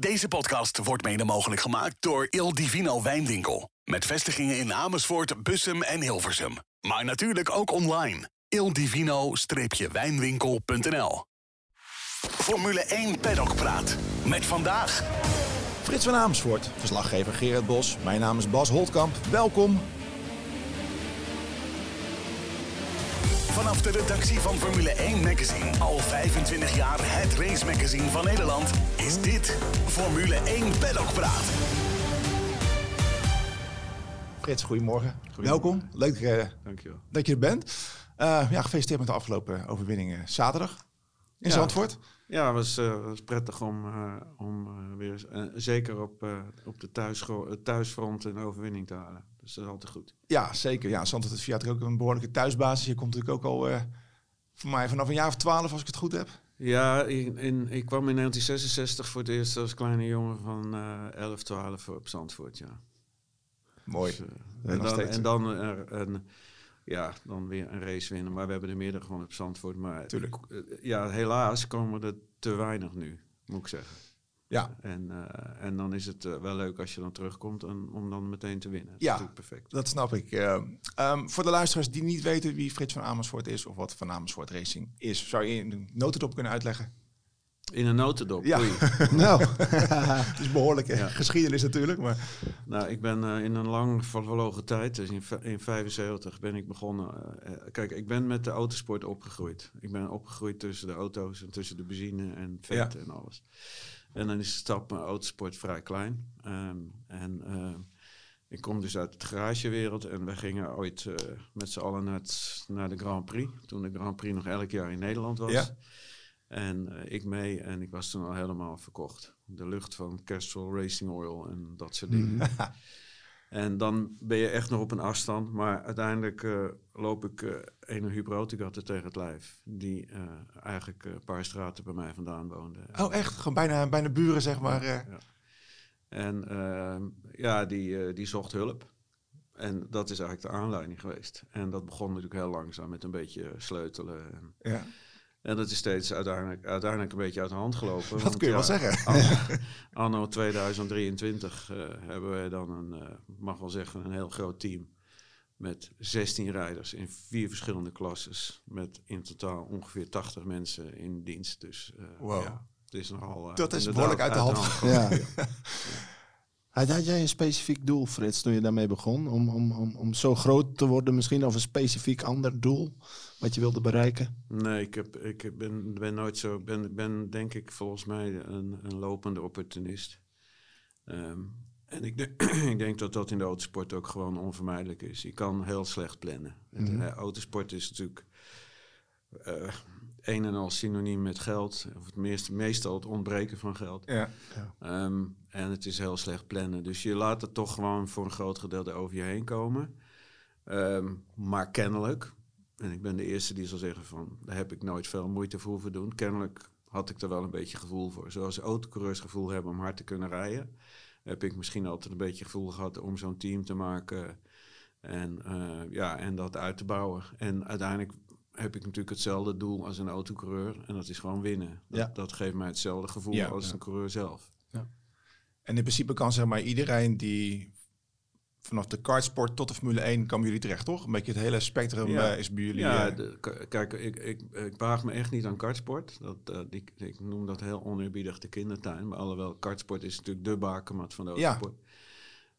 Deze podcast wordt mede mogelijk gemaakt door Il Divino Wijnwinkel. Met vestigingen in Amersfoort, Bussum en Hilversum. Maar natuurlijk ook online. ildivino-wijnwinkel.nl Formule 1 Paddock Praat. Met vandaag... Frits van Amersfoort, verslaggever Gerard Bos. Mijn naam is Bas Holtkamp. Welkom. Vanaf de redactie van Formule 1 Magazine, al 25 jaar het race magazine van Nederland, is dit Formule 1 Paddock Praat. Frits, goedemorgen. Welkom. Leuk eh, Dankjewel. dat je er bent. Eh, ja, gefeliciteerd met de afgelopen overwinningen zaterdag in Ja. Zandvoort. Ja, het was, eh, was prettig om, eh, om eh, weer eh, zeker op, eh, op de eh, thuisfront een overwinning te halen. Dus dat is altijd goed. Ja, zeker. Ja, Zandvoort is via ook een behoorlijke thuisbasis. Je komt natuurlijk ook al eh, voor mij vanaf een jaar of twaalf, als ik het goed heb. Ja, in, in, ik kwam in 1966 voor het eerst als kleine jongen van eh 11, 12 op Zandvoort, ja. Mooi. Dus, eh, en, dan, en dan, er een, ja, dan weer een race winnen. Maar we hebben er meerdere gewoon op Zandvoort. Maar Tuurlijk. eh, ja, helaas komen er te weinig nu, moet ik zeggen. Ja, En, eh, en dan is het eh, wel leuk als je dan terugkomt en, om dan meteen te winnen. Dat Ja. is natuurlijk perfect. dat snap ik. Eh, ehm, voor de luisteraars die niet weten wie Frits van Amersfoort is of wat Van Amersfoort Racing is, zou je in een notendop kunnen uitleggen? In een notendop. Ja. nou, het is behoorlijke geschiedenis natuurlijk, maar Nou, ik ben eh, in een lang verlogen tijd, dus in, v- in 75 ben ik begonnen. kijk, ik ben met de autosport opgegroeid. Ik ben opgegroeid tussen de auto's en tussen de benzine en vet Ja. en alles. En dan is de stap naar autosport vrij klein. Ehm, en ehm, ik kom dus uit de garagewereld en we gingen ooit eh, met z'n allen naar, het- naar de Grand Prix. Toen de Grand Prix nog elk jaar in Nederland was. Ja. En eh, ik mee en ik was toen al helemaal verkocht. De lucht van Castrol Racing Oil en dat soort dingen. en dan ben je echt nog op een afstand. Maar uiteindelijk eh, loop ik eh een Hubrotigatte tegen het lijf. Die eh, eigenlijk een paar straten bij mij vandaan woonde. oh echt, gewoon bijna, bijna buren zeg maar. Ja. En ehm, ja, die, die zocht hulp. En dat is eigenlijk de aanleiding geweest. En dat begon natuurlijk heel langzaam met een beetje sleutelen. En, ja. En dat is steeds uiteindelijk, uiteindelijk een beetje uit de hand gelopen. Dat want kun je wel zeggen. Anno, anno 2023 eh, hebben wij dan een, eh, mag wel zeggen, een heel groot team. Met 16 rijders in vier verschillende klasses. Met in totaal ongeveer 80 mensen in dienst. Dus eh, Wow. ja, het is nogal... Dat is behoorlijk uit de hand gelopen. Ja. Had, had jij een specifiek doel, Frits, toen je daarmee begon? Om, om, om, om zo groot te worden misschien? Of een specifiek ander doel wat je wilde bereiken? Nee, ik, heb, ik ben, ben nooit zo. ben, ben denk ik volgens mij een, een lopende opportunist. Ehm, en ik, denk- ik denk dat dat in de autosport ook gewoon onvermijdelijk is. Je kan heel slecht plannen. Het, eh, autosport is natuurlijk eh, een en al synoniem met geld. Of het meest, meestal het ontbreken van geld. Ja. Ehm, en het is heel slecht plannen. Dus je laat het toch gewoon voor een groot gedeelte over je heen komen. Ehm, maar kennelijk, en ik ben de eerste die zal zeggen van... daar heb ik nooit veel moeite voor hoeven doen. Kennelijk had ik er wel een beetje gevoel voor. Zoals autocoureurs gevoel hebben om hard te kunnen rijden... heb ik misschien altijd een beetje gevoel gehad om zo'n team te maken... En, eh, ja, en dat uit te bouwen. En uiteindelijk heb ik natuurlijk hetzelfde doel als een autocoureur. En dat is gewoon winnen. Dat, Ja. dat geeft mij hetzelfde gevoel Ja, als ja. een coureur zelf. En in principe kan zeg maar iedereen die vanaf de kartsport tot de Formule 1 komen jullie terecht, toch? Een beetje het hele spectrum Ja. eh, is bij jullie. Ja, eh, de- kijk, ik, ik, ik baag me echt niet aan kartsport. Dat, eh, die, ik noem dat heel oneerbiedig de kindertuin. Maar alhoewel, kartsport is natuurlijk de bakermat van de Ja. autosport.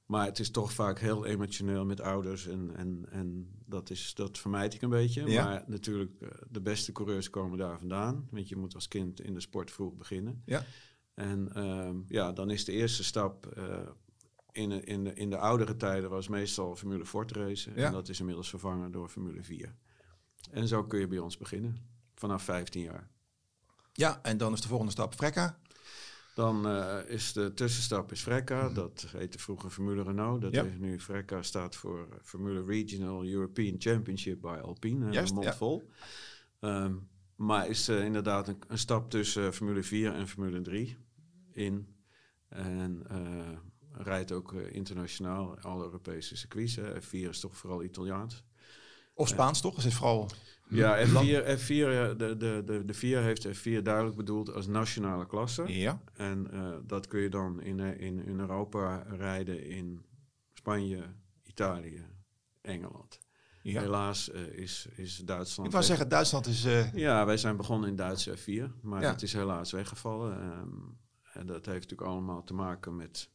Maar het is toch vaak heel emotioneel met ouders. En, en, en dat, is, dat vermijd ik een beetje. Ja. Maar natuurlijk, de beste coureurs komen daar vandaan. Want je moet als kind in de sport vroeg beginnen. ja. En ehm, ja, dan is de eerste stap eh, in, de- in, de, in de oudere tijden was meestal Formule Ford racen. Ja. En dat is inmiddels vervangen door Formule 4. En zo kun je bij ons beginnen. Vanaf 15 jaar. ja, en dan is de volgende stap Frekka. Dan eh, is de tussenstap is Frecca. Dat heette vroeger Formule Renault. Dat Ja. is nu Frecca staat voor Formule Regional European Championship bij Alpine. Juist, mond ja. vol. Ehm, maar is eh, inderdaad een, een stap tussen Formule 4 en Formule 3 in. En eh, rijdt ook eh, internationaal alle Europese circuits. Hè. F4 is toch vooral Italiaans. Of Spaans toch? Is het vooral... Ja, F4, F4 eh, de, de, de, de 4 heeft F4 duidelijk bedoeld als nationale klasse. Ja. En eh, dat kun je dan in, eh, in, in Europa rijden in Spanje, Italië, Engeland. ja. Helaas eh, is, is Duitsland... Ik wou zeggen, Duitsland is... eh, Ja, wij zijn begonnen in Duitse F4, maar Ja. dat is helaas weggevallen. Ehm, en dat heeft natuurlijk allemaal te maken met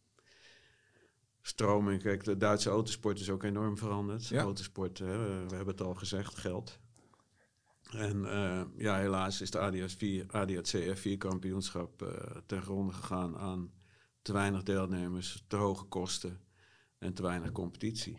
stroming. Kijk, de Duitse autosport is ook enorm veranderd. Ja. Autosport, hè, we hebben het al gezegd, geld. En eh, ja, helaas is de ADAC 4, ADAC F4 kampioenschap eh, ten gronde gegaan aan te weinig deelnemers, te hoge kosten en te weinig competitie.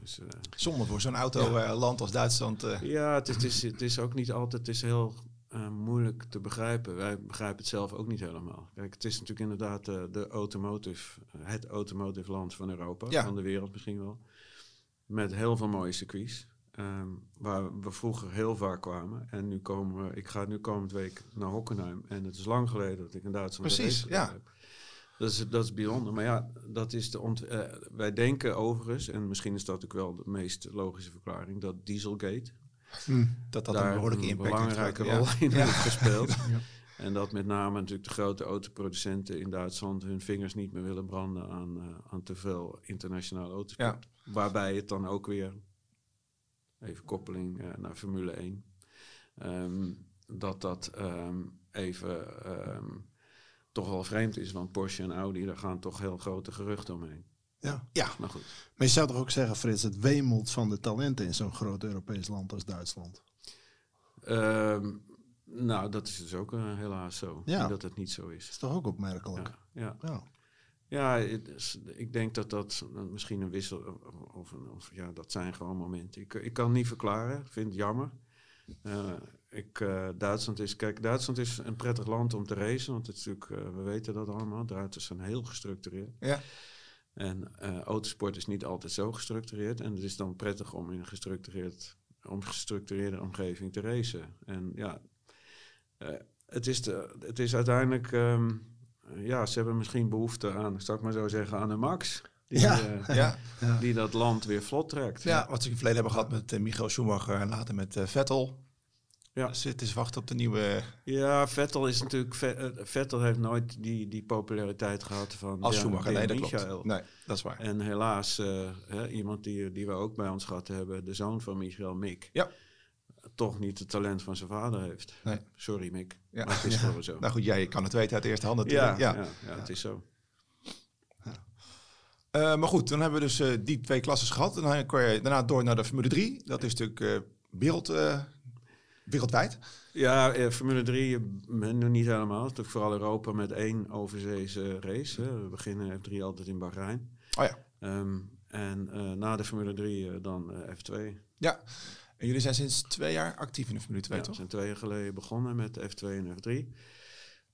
Dus, eh, zonde voor zo'n autoland als Duitsland. ja, het is, het, is, het is ook niet altijd het is heel eh, moeilijk te begrijpen. Wij begrijpen het zelf ook niet helemaal. Kijk, het is natuurlijk inderdaad eh, de automotive, eh, het automotive land van Europa, Ja. van de wereld misschien wel. Met heel veel mooie circuits. ehm, waar we vroeger heel vaak kwamen. En nu komen we, ik ga nu komend week naar Hockenheim. En het is lang geleden dat ik in Duitsland een Precies, ja. heb. Dat is, dat is bijzonder. Maar ja, dat is de ont wij denken overigens, en misschien is dat ook wel de meest logische verklaring, dat Dieselgate dat dat daar een behoorlijke impact heeft belangrijke rol Ja. in heeft gespeeld. En dat met name natuurlijk de grote autoproducenten in Duitsland hun vingers niet meer willen branden aan, eh, aan te veel internationale autosport. Waarbij het dan ook weer, even koppeling eh, naar Formule 1, ehm, dat dat ehm, even ehm, toch wel vreemd is. Want Porsche en Audi, daar gaan toch heel grote geruchten omheen. Ja. Ja, Maar goed. Maar je zou toch ook zeggen, Frits, het wemelt van de talenten in zo'n groot Europees land als Duitsland. Ehm, nou, dat is dus ook eh, helaas zo. Ja. Dat het niet zo is. Dat is toch ook opmerkelijk. Ja, ja. Ja. Ja, het is- ik denk dat dat misschien een wissel... Of, of ja, dat zijn gewoon momenten. Ik, ik kan het niet verklaren. Ik vind het jammer. Eh, ik, eh, Duitsland is... Kijk, Duitsland is een prettig land om te racen. Want het is natuurlijk... eh, we weten dat allemaal. Duitsers zijn heel gestructureerd. Ja. En eh, autosport is niet altijd zo gestructureerd. En het is dan prettig om in een gestructureerd, om gestructureerde omgeving te racen. En ja, eh, het, is de, het is uiteindelijk... ehm, ja, ze hebben misschien behoefte aan, zal ik maar zo zeggen, aan een Max. Die, Ja. eh, ja. die dat land weer vlot trekt. ja, wat ze in het verleden hebben gehad met Michael Schumacher en later met Vettel. Ja. Zitten ze wachten op de nieuwe... Ja, Vettel is natuurlijk. Eh, Vettel heeft nooit die, die populariteit gehad van. Als ja, Schumacher, nee, dat Michael. klopt. Nee, dat is waar. En helaas, eh, hè, iemand die, die we ook bij ons gehad hebben, de zoon van Michael, Mick. Ja. Toch niet het talent van zijn vader heeft. Nee. Sorry, Mick. Ja. Maar het is gewoon zo. Nou goed, jij kan het weten uit eerste hand ja, natuurlijk. ja. Ja. Ja, het is zo. Eh, maar goed, dan hebben we dus eh, die twee klasses gehad. En dan kon je daarna door naar de Formule 3. Dat is natuurlijk eh, wereld, eh, wereldwijd. Ja, eh, Formule 3 eh, nog niet helemaal. Het is vooral Europa met één overzeese race. Hè. We beginnen F3 altijd in Bahrein. Oh ja. Ehm, en eh, na de Formule 3 eh, dan eh, F2. Ja. En jullie zijn sinds twee jaar actief in de Formule 2, Ja, we toch? zijn twee jaar geleden begonnen met F2 en F3.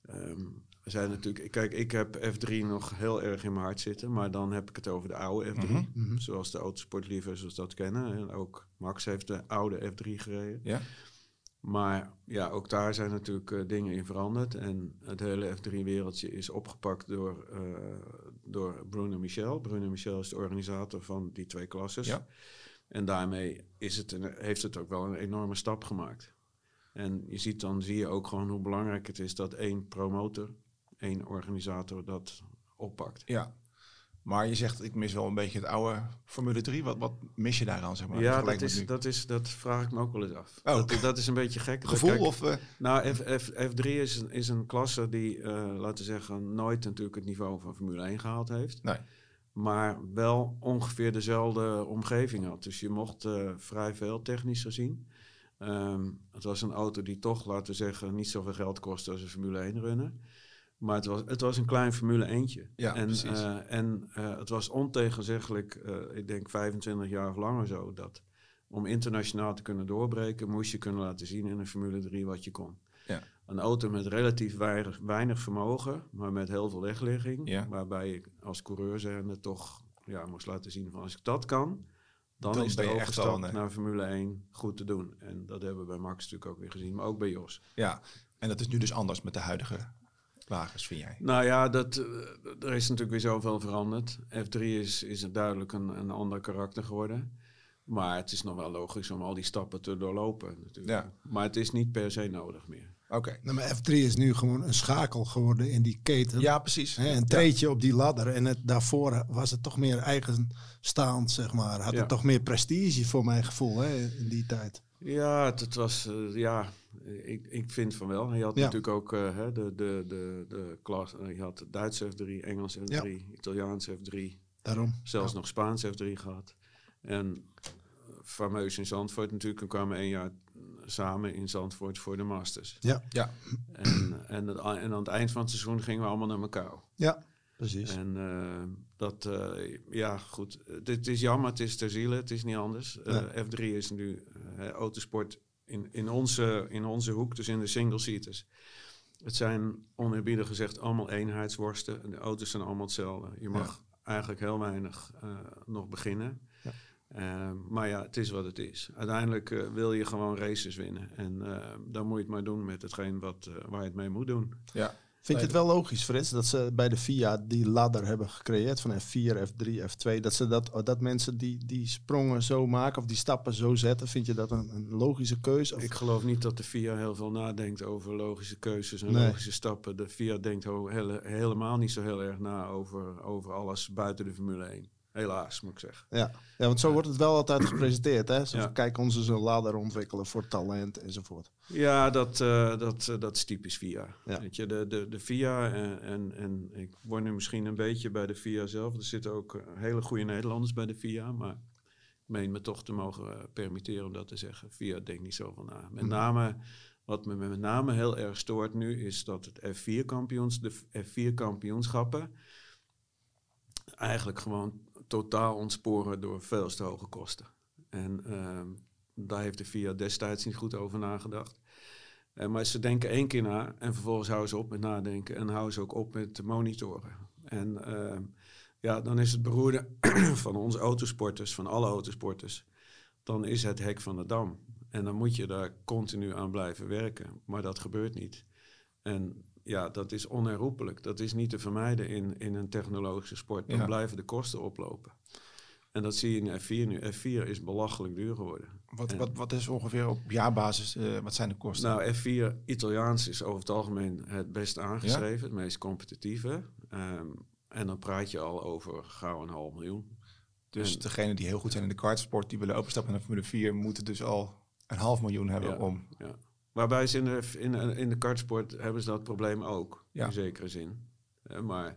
Ehm, we zijn natuurlijk, kijk, ik heb F3 nog heel erg in mijn hart zitten, maar dan heb ik het over de oude F3, Mhm, zoals de autosportliefhebbers dat kennen. En ook Max heeft de oude F3 gereden. Ja. Maar ja, ook daar zijn natuurlijk eh, dingen in veranderd. En het hele F3-wereldje is opgepakt door, eh, door Bruno Michel. Bruno Michel is de organisator van die twee klasses. Ja. En daarmee is het een, heeft het ook wel een enorme stap gemaakt. En je ziet dan zie je ook gewoon hoe belangrijk het is dat één promotor, één organisator dat oppakt. Ja. Maar je zegt, ik mis wel een beetje het oude Formule 3. Wat, wat mis je daaraan, zeg maar? ja, dat is, dat, is, dat vraag ik me ook wel eens af. Oh. Dat, dat is een beetje gek. Gevoel Kijk, of... eh, Nou, F, F, F3 is, een- is een klasse die, eh, laten we zeggen, nooit natuurlijk het niveau van Formule 1 gehaald heeft. nee. Maar wel ongeveer dezelfde omgeving had. Dus je mocht eh, vrij veel technisch gezien. Ehm, het was een auto die toch, laten we zeggen, niet zoveel geld kostte als een Formule 1 runner. Maar het was, het was een klein Formule 1'tje. Ja, en precies. eh, en eh, het was ontegenzeggelijk, eh, ik denk 25 jaar of langer zo, dat om internationaal te kunnen doorbreken, moest je kunnen laten zien in een Formule 3 wat je kon. Ja. Een auto met relatief weinig, weinig vermogen, maar met heel veel wegligging. Ja. Waarbij ik als coureur zijnde toch ja, moest laten zien van als ik dat kan, dan, Dan is de overstap naar Formule 1 goed te doen. En dat hebben we bij Max natuurlijk ook weer gezien, maar ook bij Jos. Ja. En dat is nu dus anders met de huidige wagens, vind jij? Nou ja, dat, eh, er is natuurlijk weer zoveel veranderd. F3 is, is duidelijk een, een ander karakter geworden. Maar het is nog wel logisch om al die stappen te doorlopen natuurlijk. Ja. Maar het is niet per se nodig meer. Oké. Nou, maar F3 is nu gewoon een schakel geworden in die keten. Ja, precies. Hè, een treedje op die ladder. En het, daarvoor was het toch meer eigenstaand, zeg maar. Had Ja. het toch meer prestige voor mijn gevoel hè, in die tijd. Ja, het, was, eh, ja, ik, ik vind van wel. Je had Ja. natuurlijk ook eh, hè, de, de, de, de klas, eh, je had Duits F3, Engels F3, Ja. Italiaans F3, Daarom. zelfs nog Spaans F3 gehad. En fameus in Zandvoort natuurlijk, we kwamen één jaar samen in Zandvoort voor de Masters. Ja, Ja. En, en, het- en aan het eind van het seizoen gingen we allemaal naar Macau. ja precies. En dat, eh, ja, goed. Het is jammer, het is ter ziele, het is niet anders. Eh, F3 is nu autosport in, in, onze, in onze hoek, dus in de single-seaters. Het zijn oneerbiedig gezegd allemaal eenheidsworsten. En De auto's zijn allemaal hetzelfde. Je mag eigenlijk heel weinig eh, nog beginnen. Ja. Maar ja, het is wat het is. Uiteindelijk wil je gewoon races winnen. En dan moet je het maar doen met hetgeen wat, waar je het mee moet doen. Ja. Vind je het wel logisch, Frits, dat ze bij de FIA die ladder hebben gecreëerd van F4, F3, F2, dat, ze dat, dat mensen die, die sprongen zo maken of die stappen zo zetten, vind je dat een, een logische keuze? Of- Ik geloof niet dat de FIA heel veel nadenkt over logische keuzes en Nee. logische stappen. De FIA denkt helemaal niet zo heel erg na over, over alles buiten de Formule 1. Helaas, moet ik zeggen. ja. ja, want zo wordt het wel altijd gepresenteerd. Hè? Zo Ja. kijk, ons is een ladder ontwikkelen voor talent enzovoort. Ja, dat, eh, dat, eh, dat is typisch. Ja. Weet je, de, de, de FIA en, en, en ik word nu misschien een beetje bij de FIA zelf. Er zitten ook eh, hele goede Nederlanders bij de FIA, maar ik meen me toch te mogen permitteren om dat te zeggen. FIA denkt niet zoveel na. Met name, wat me met name heel erg stoort nu, is dat het F4-kampioens, de F4-kampioenschappen eigenlijk gewoon totaal ontsporen door veel te hoge kosten. En ehm, daar heeft de FIA destijds niet goed over nagedacht. Eh, maar ze denken één keer na en vervolgens houden ze op met nadenken en houden ze ook op met monitoren. En ehm, ja, dan is het beroerde van onze autosporters, van alle autosporters, dan is het hek van de dam. En dan moet je daar continu aan blijven werken. Maar dat gebeurt niet. En ja, dat is onherroepelijk. Dat is niet te vermijden in, in een technologische sport. Dan Ja. blijven de kosten oplopen. En dat zie je in F4 nu. F4 is belachelijk duur geworden. Wat, wat, wat is ongeveer op jaarbasis, eh, wat zijn de kosten? Nou, F4 Italiaans is over het algemeen het best aangeschreven, het meest competitieve. Ehm, en dan praat je al over gauw een half miljoen. dus en- degenen die heel goed zijn in de kartsport, die willen openstappen naar Formule 4, moeten dus al een half miljoen hebben Ja. om... Ja. Waarbij ze in de, in, in de kartsport hebben ze dat probleem ook, Ja. in zekere zin. Eh, maar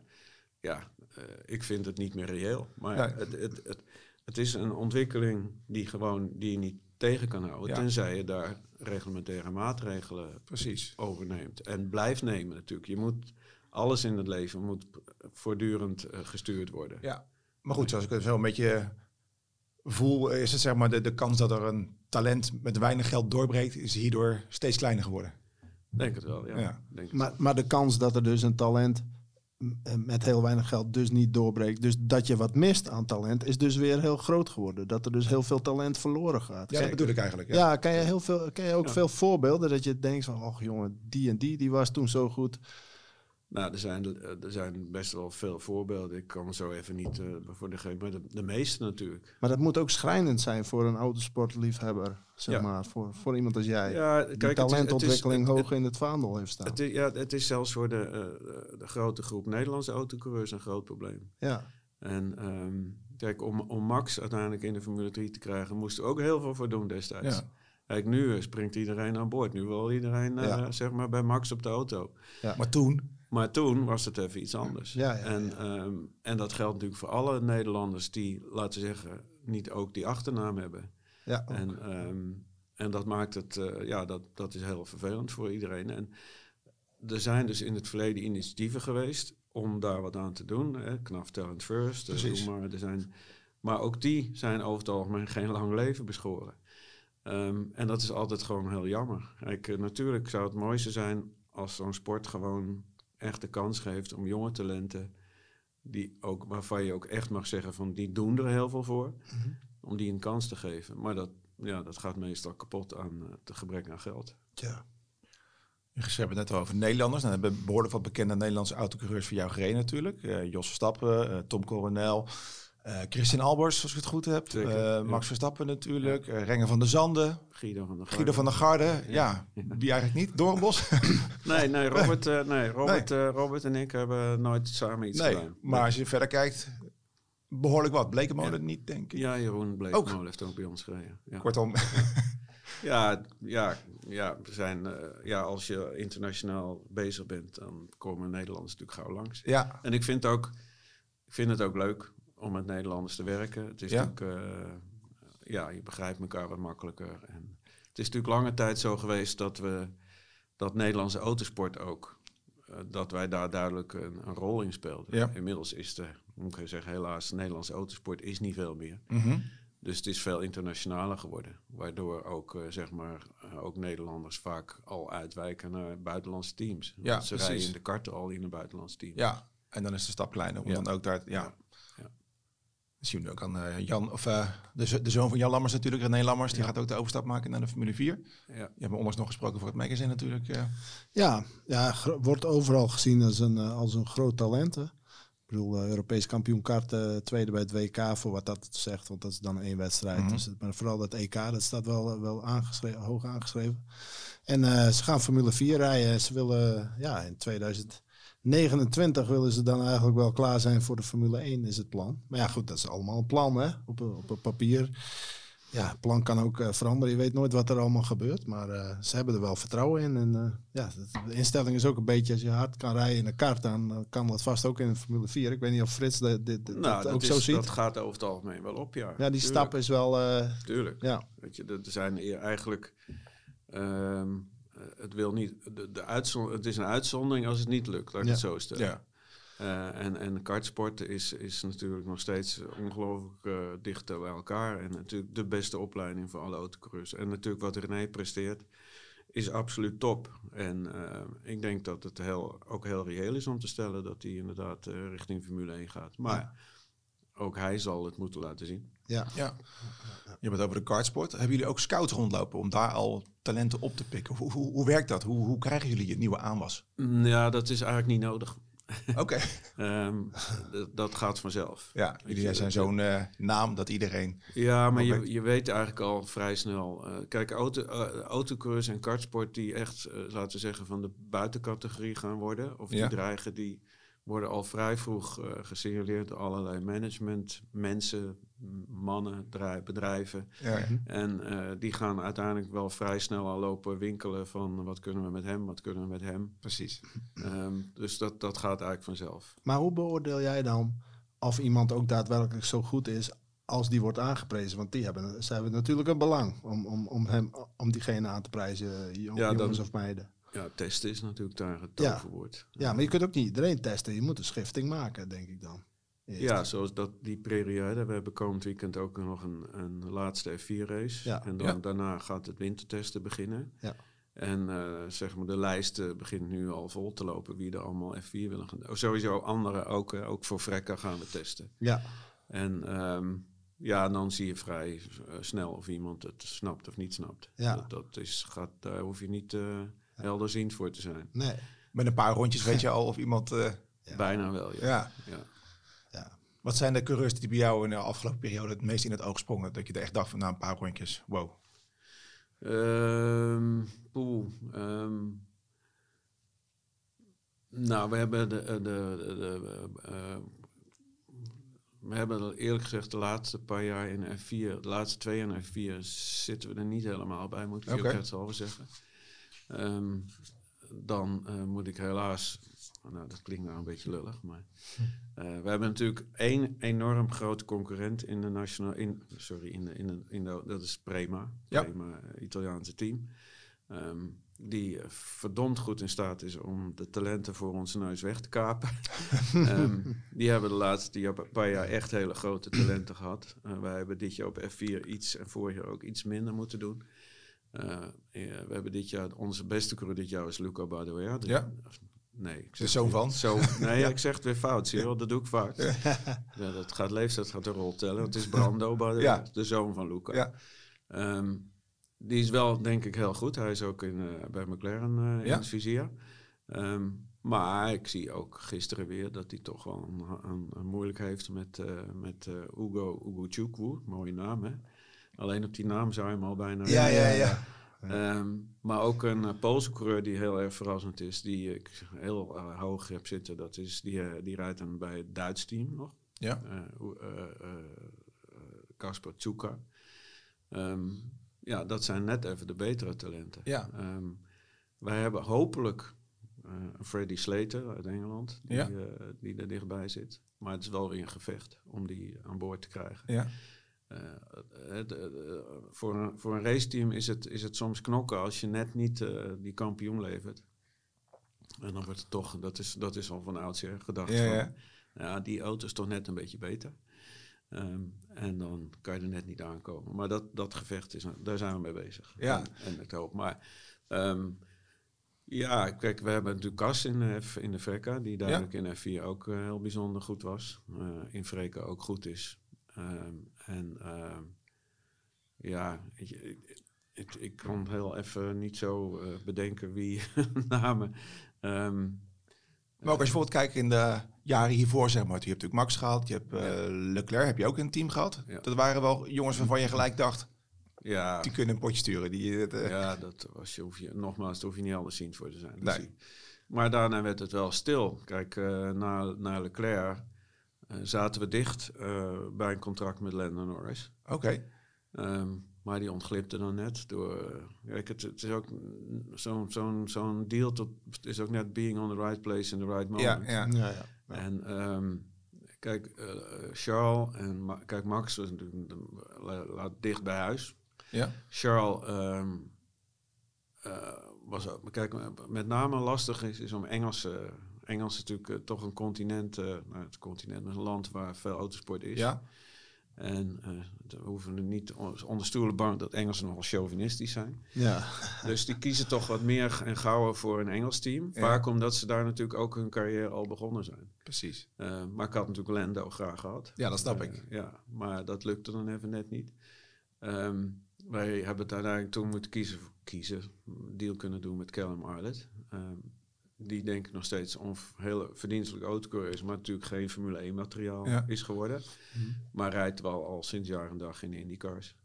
ja, eh, ik vind het niet meer reëel. Maar het, het, het, het is een ontwikkeling die, gewoon, die je niet tegen kan houden, Ja. tenzij je daar reglementaire maatregelen Precies. overneemt. En blijft nemen natuurlijk. Je moet, alles in het leven moet voortdurend eh, gestuurd worden. Ja, maar goed, zoals ik het zo een beetje voel, is het zeg maar de, de kans dat er een talent met weinig geld doorbreekt, is hierdoor steeds kleiner geworden. Denk het wel, ja. Ja. Denk het Maar, maar de kans dat er dus een talent eh, met heel weinig geld dus niet doorbreekt, dus dat je wat mist aan talent, is dus weer heel groot geworden. Dat er dus heel veel talent verloren gaat. Ja, dat bedoel ik eigenlijk. Ja. Ja, ken je, heel veel, ken je ook Ja. veel voorbeelden dat je denkt van, oh jongen, die en die, die was toen zo goed. Nou, er zijn, er zijn best wel veel voorbeelden. Ik kan er zo even niet eh voor de geven, maar de, de meeste natuurlijk. Maar dat moet ook schrijnend zijn voor een autosportliefhebber, zeg Ja. maar. Voor, voor iemand als jij. Ja, die kijk, het is- talentontwikkeling het is, hoog in het vaandel heeft staan. Het is, ja, het is zelfs voor de, eh, de grote groep Nederlandse autocoureurs een groot probleem. ja. En ehm, kijk, om, om Max uiteindelijk in de Formule 3 te krijgen, moesten we ook heel veel voor doen destijds. Ja. Kijk, nu eh, springt iedereen aan boord. Nu wil iedereen eh, Ja. zeg maar bij Max op de auto. Maar toen, Maar toen was het even iets anders. Ja, ja, en, ehm, en dat geldt natuurlijk voor alle Nederlanders die, laten we zeggen, niet ook die achternaam hebben. Ja, En, ehm, en dat maakt het, eh, ja, dat, dat is heel vervelend voor iedereen. En er zijn dus in het verleden initiatieven geweest om daar wat aan te doen. Hè. KNAF Talent First, eh, Precies. doe maar. Er zijn, maar ook die zijn over het algemeen geen lang leven beschoren. Ehm, en dat is altijd gewoon heel jammer. Kijk, eh, natuurlijk zou het mooiste zijn als zo'n sport gewoon echt de kans geeft om jonge talenten, die ook, waarvan je ook echt mag zeggen van die doen er heel veel voor, om die een kans te geven. Maar dat, ja, dat gaat meestal kapot aan het gebrek aan geld. ja. je hebben het net over Nederlanders. Dan hebben behoorlijk wat bekende Nederlandse autocoureurs voor jou gereden natuurlijk. Eh, Jos Verstappen, eh, Tom Coronel. Eh, Christian Albers, als ik het goed heb. Zeker, Eh, ja. Max Verstappen natuurlijk. Eh, Renger van der Zanden. Guido van der Garde. Guido van der Garde. Ja, wie eigenlijk niet. Doornbos. Nee, nee, Robert, nee, Robert, Robert en ik hebben nooit samen iets nee, gedaan. maar als je verder kijkt, behoorlijk wat. Blekenmolen niet, denk ik. Ja, Jeroen Bleekmolen heeft ook bij ons gereden. Ja. Kortom, Ja, ja, ja, we zijn, ja, als je internationaal bezig bent, dan komen Nederlanders natuurlijk gauw langs. ja. En ik vind, ook, ik vind het ook leuk om met Nederlanders te werken. Het is Ja. natuurlijk, eh, ja, je begrijpt elkaar wat makkelijker. En het is natuurlijk lange tijd zo geweest dat we, dat Nederlandse autosport ook, eh, dat wij daar duidelijk een, een rol in speelden. Ja. Inmiddels is de, moet ik zeggen, helaas, de Nederlandse autosport is niet veel meer. Mhm. Dus het is veel internationaler geworden. Waardoor ook, eh, zeg maar, ook Nederlanders vaak al uitwijken naar buitenlandse teams. Ja, ze precies. rijden in de karten al in een buitenlands team. ja. En dan is de stap kleiner. Om Ja. dan ook daar, ja. Ja. Ja. Dat zien we nu ook aan eh, Jan, of eh, de, de zoon van Jan Lammers natuurlijk, René Lammers. Die gaat ook de overstap maken naar de Formule 4. Ja. Je hebt me onlangs nog gesproken voor het magazine natuurlijk. eh. Ja, ja wordt overal gezien als een, als een groot talent. Hè. Ik bedoel, eh, Europees kampioen karten, tweede bij het WK, voor wat dat zegt. Want dat is dan één wedstrijd. Mhm. dus, het- maar vooral dat EK, dat staat wel, wel aangeschreven, hoog aangeschreven. En eh, ze gaan Formule 4 rijden. Ze willen, ja, in 2029 willen ze dan eigenlijk wel klaar zijn voor de Formule 1, is het plan. Maar ja, goed, dat is allemaal een plan, hè, op, een- op papier. Ja, het plan kan ook eh, veranderen. Je weet nooit wat er allemaal gebeurt. Maar eh, ze hebben er wel vertrouwen in. En eh, ja, de instelling is ook een beetje... als je hard kan rijden in een kart... dan eh, kan dat vast ook in de Formule 4. Ik weet niet of Frits dit, Nou, dat dat, ook is, zo ziet. dat gaat over het algemeen wel op, ja. ja, die Tuurlijk, stap is wel... eh, Tuurlijk. ja, Weet je, er zijn eigenlijk... ehm, eh, het, wil niet, de, de uitzon, het is een uitzondering als het niet lukt, laat ik Ja. het zo stellen. ja. Eh, en, en kartsport is, is natuurlijk nog steeds ongelooflijk eh, dicht bij elkaar. En natuurlijk de beste opleiding voor alle autocoureurs. En natuurlijk wat René presteert is absoluut top. En eh, ik denk dat het heel, ook heel reëel is om te stellen dat hij inderdaad eh, richting Formule 1 gaat. Maar ook hij zal het moeten laten zien. ja. ja. Je hebt het over de kartsport. Hebben jullie ook scouts rondlopen om daar al talenten op te pikken? Hoe, hoe, hoe werkt dat? Hoe, hoe krijgen jullie je nieuwe aanwas? Mm, Ja, dat is eigenlijk niet nodig. Oké. Ehm, dat gaat vanzelf. Ja, jullie je, zijn zo'n eh, naam dat iedereen... Ja, maar je, je weet eigenlijk al vrij snel. eh, kijk, auto, autocoureurs en kartsport die echt, laten we zeggen, van de buitencategorie gaan worden. Of Ja. die dreigen, die worden al vrij vroeg eh, gesignaleerd door allerlei management, mensen, mannen, drij- bedrijven. Ja, En eh, die gaan uiteindelijk wel vrij snel al lopen winkelen van wat kunnen we met hem, wat kunnen we met hem. precies. Ehm, dus dat, dat gaat eigenlijk vanzelf. Maar hoe beoordeel jij dan of iemand ook daadwerkelijk zo goed is als die wordt aangeprezen? Want die hebben, ze hebben natuurlijk een belang om, om, om, hem, om diegene aan te prijzen, jong- Ja, dan- jongens of meiden. Ja, testen is natuurlijk daar het Ja. toverwoord. Ja, maar je kunt ook niet iedereen testen. Je moet een schifting maken, denk ik dan. Eerst. Ja, zoals dat, die periode. We hebben komend weekend ook nog een, een laatste F4-race. Ja. En dan, Ja. daarna gaat het wintertesten beginnen. Ja. En eh, zeg maar, de lijst eh, begint nu al vol te lopen wie er allemaal F4 willen gaan. Oh, sowieso anderen, ook, eh, ook voor Frekka gaan we testen. Ja, En ehm, ja, dan zie je vrij eh, snel of iemand het snapt of niet snapt. Ja. Dat, dat is, gaat, daar hoef je niet helderziend voor te zijn. nee. Met een paar rondjes weet je al of iemand... eh, Ja. Bijna wel, ja. ja. ja. Ja. Wat zijn de coureurs die bij jou in de afgelopen periode het meest in het oog sprongen? Dat je er echt dacht van na een paar rondjes, wow. Poeh, ehm, nou, we hebben de, de, de, de, eh, we hebben er eerlijk gezegd de laatste paar jaar in F4, de laatste twee jaar in F4 zitten we er niet helemaal bij, moet ik okay. eerlijkheidshalve zeggen. Ehm, dan eh, moet ik helaas, nou dat klinkt nou een beetje lullig, maar eh, we hebben natuurlijk één enorm grote concurrent in de nationale, in, sorry, in de, in de, in de, dat is Prema, Ja. Prema eh, Italiaanse team. Ehm, die verdomd goed in staat is om de talenten voor onze neus weg te kapen. Ehm, die hebben de laatste jaar- paar jaar echt hele grote talenten gehad. Eh, wij hebben dit jaar op F4 iets en vorig jaar ook iets minder moeten doen. Eh, we hebben dit jaar, onze beste coureur dit jaar is Luca Badoer. Ja. Nee, ik De zeg zoon van? Zo, nee, ik zeg het weer fout, zie je wel, dat doe ik vaak. Ja, dat gaat leeftijd gaat een rol tellen. Het is Brando Badoer, Ja. de zoon van Luca. Ja. Ehm, die is wel, denk ik, heel goed. Hij is ook in, eh, bij McLaren eh, Ja. in het vizier. Ehm, maar ik zie ook gisteren weer dat hij toch wel een, een, een moeilijk heeft met, eh, met Ugo, Ugo Chukwu. Mooie naam, hè? Alleen op die naam zou je hem al bijna... Ja, ja, ja. Ehm, maar ook een uh, Poolse coureur die heel erg verrassend is, die ik heel uh, hoog heb zitten. Dat is, die, uh, die rijdt dan bij het Duits team nog. Ja. Kasper Tsuka. Um, ja, dat zijn net even de betere talenten. Ja. Um, wij hebben hopelijk een Freddy Slater uit Engeland, die, Ja. die er dichtbij zit. Maar het is wel weer een gevecht om die aan boord te krijgen. Ja. Het, uh, voor, een, voor een raceteam is het, is het soms knokken als je net niet uh, die kampioen levert. En dan wordt het toch, dat is, dat is al van oudsher gedacht. Ja, van, ja. ja, die auto is toch net een beetje beter. Um, en dan kan je er net niet aankomen. Maar dat, dat gevecht, is, daar zijn we mee bezig. Ja. En, en ik hoop. Maar um, ja, kijk, we hebben natuurlijk Cas in, F, in de VK, die duidelijk in F4 ook heel bijzonder goed was. in Vreken ook goed is. Um, en uh, ja, ik, ik, ik, ik, kan heel even niet zo uh, bedenken wie namen. Um, maar ook als je bijvoorbeeld kijkt in de jaren hiervoor, zeg maar. Je hebt natuurlijk Max gehad, je hebt uh, Leclerc, heb je ook een team gehad. Ja. Dat waren wel jongens waarvan je gelijk dacht, ja. die kunnen een potje sturen. Die, uh, ja, dat was je, hoef je, nogmaals, daar hoef je niet anders zien voor te zijn. Nee. Maar daarna werd het wel stil. Kijk, uh, na, na Leclerc zaten we dicht uh, bij een contract met Lando Norris. Oké. Okay. Um, maar die ontglipte dan net door. Kijk, het, het is ook zo'n zo'n zo'n deal. Tot, het is ook net being on the right place in the right moment. Ja, ja. Ja, ja. En um, kijk, uh, Charles en Ma kijk, Max was natuurlijk laat dicht bij huis. Ja. Charles um, uh, was ook, kijk, met name lastig is, is om Engelse. Engels is natuurlijk uh, toch een continent, uh, nou, het continent is een land waar veel autosport is. Ja. En uh, we hoeven nu niet onder stoelen bang dat Engelsen nogal chauvinistisch zijn. Ja. Dus die kiezen toch wat meer en gauwer voor een Engels team. Ja. Vaak omdat ze daar natuurlijk ook hun carrière al begonnen zijn. Precies. Uh, maar ik had natuurlijk Lando graag gehad. Ja, dat snap Uh, ik. Ja, maar dat lukte dan even net niet. Um, wij hebben het uiteindelijk toen moeten kiezen, kiezen deal kunnen doen met Callum Arlett. Um, die denk ik nog steeds een heel verdienstelijk autocoureur is, maar natuurlijk geen Formule 1 materiaal Ja. is geworden. Mhm. Maar rijdt wel al sinds jaar en dag in IndyCars.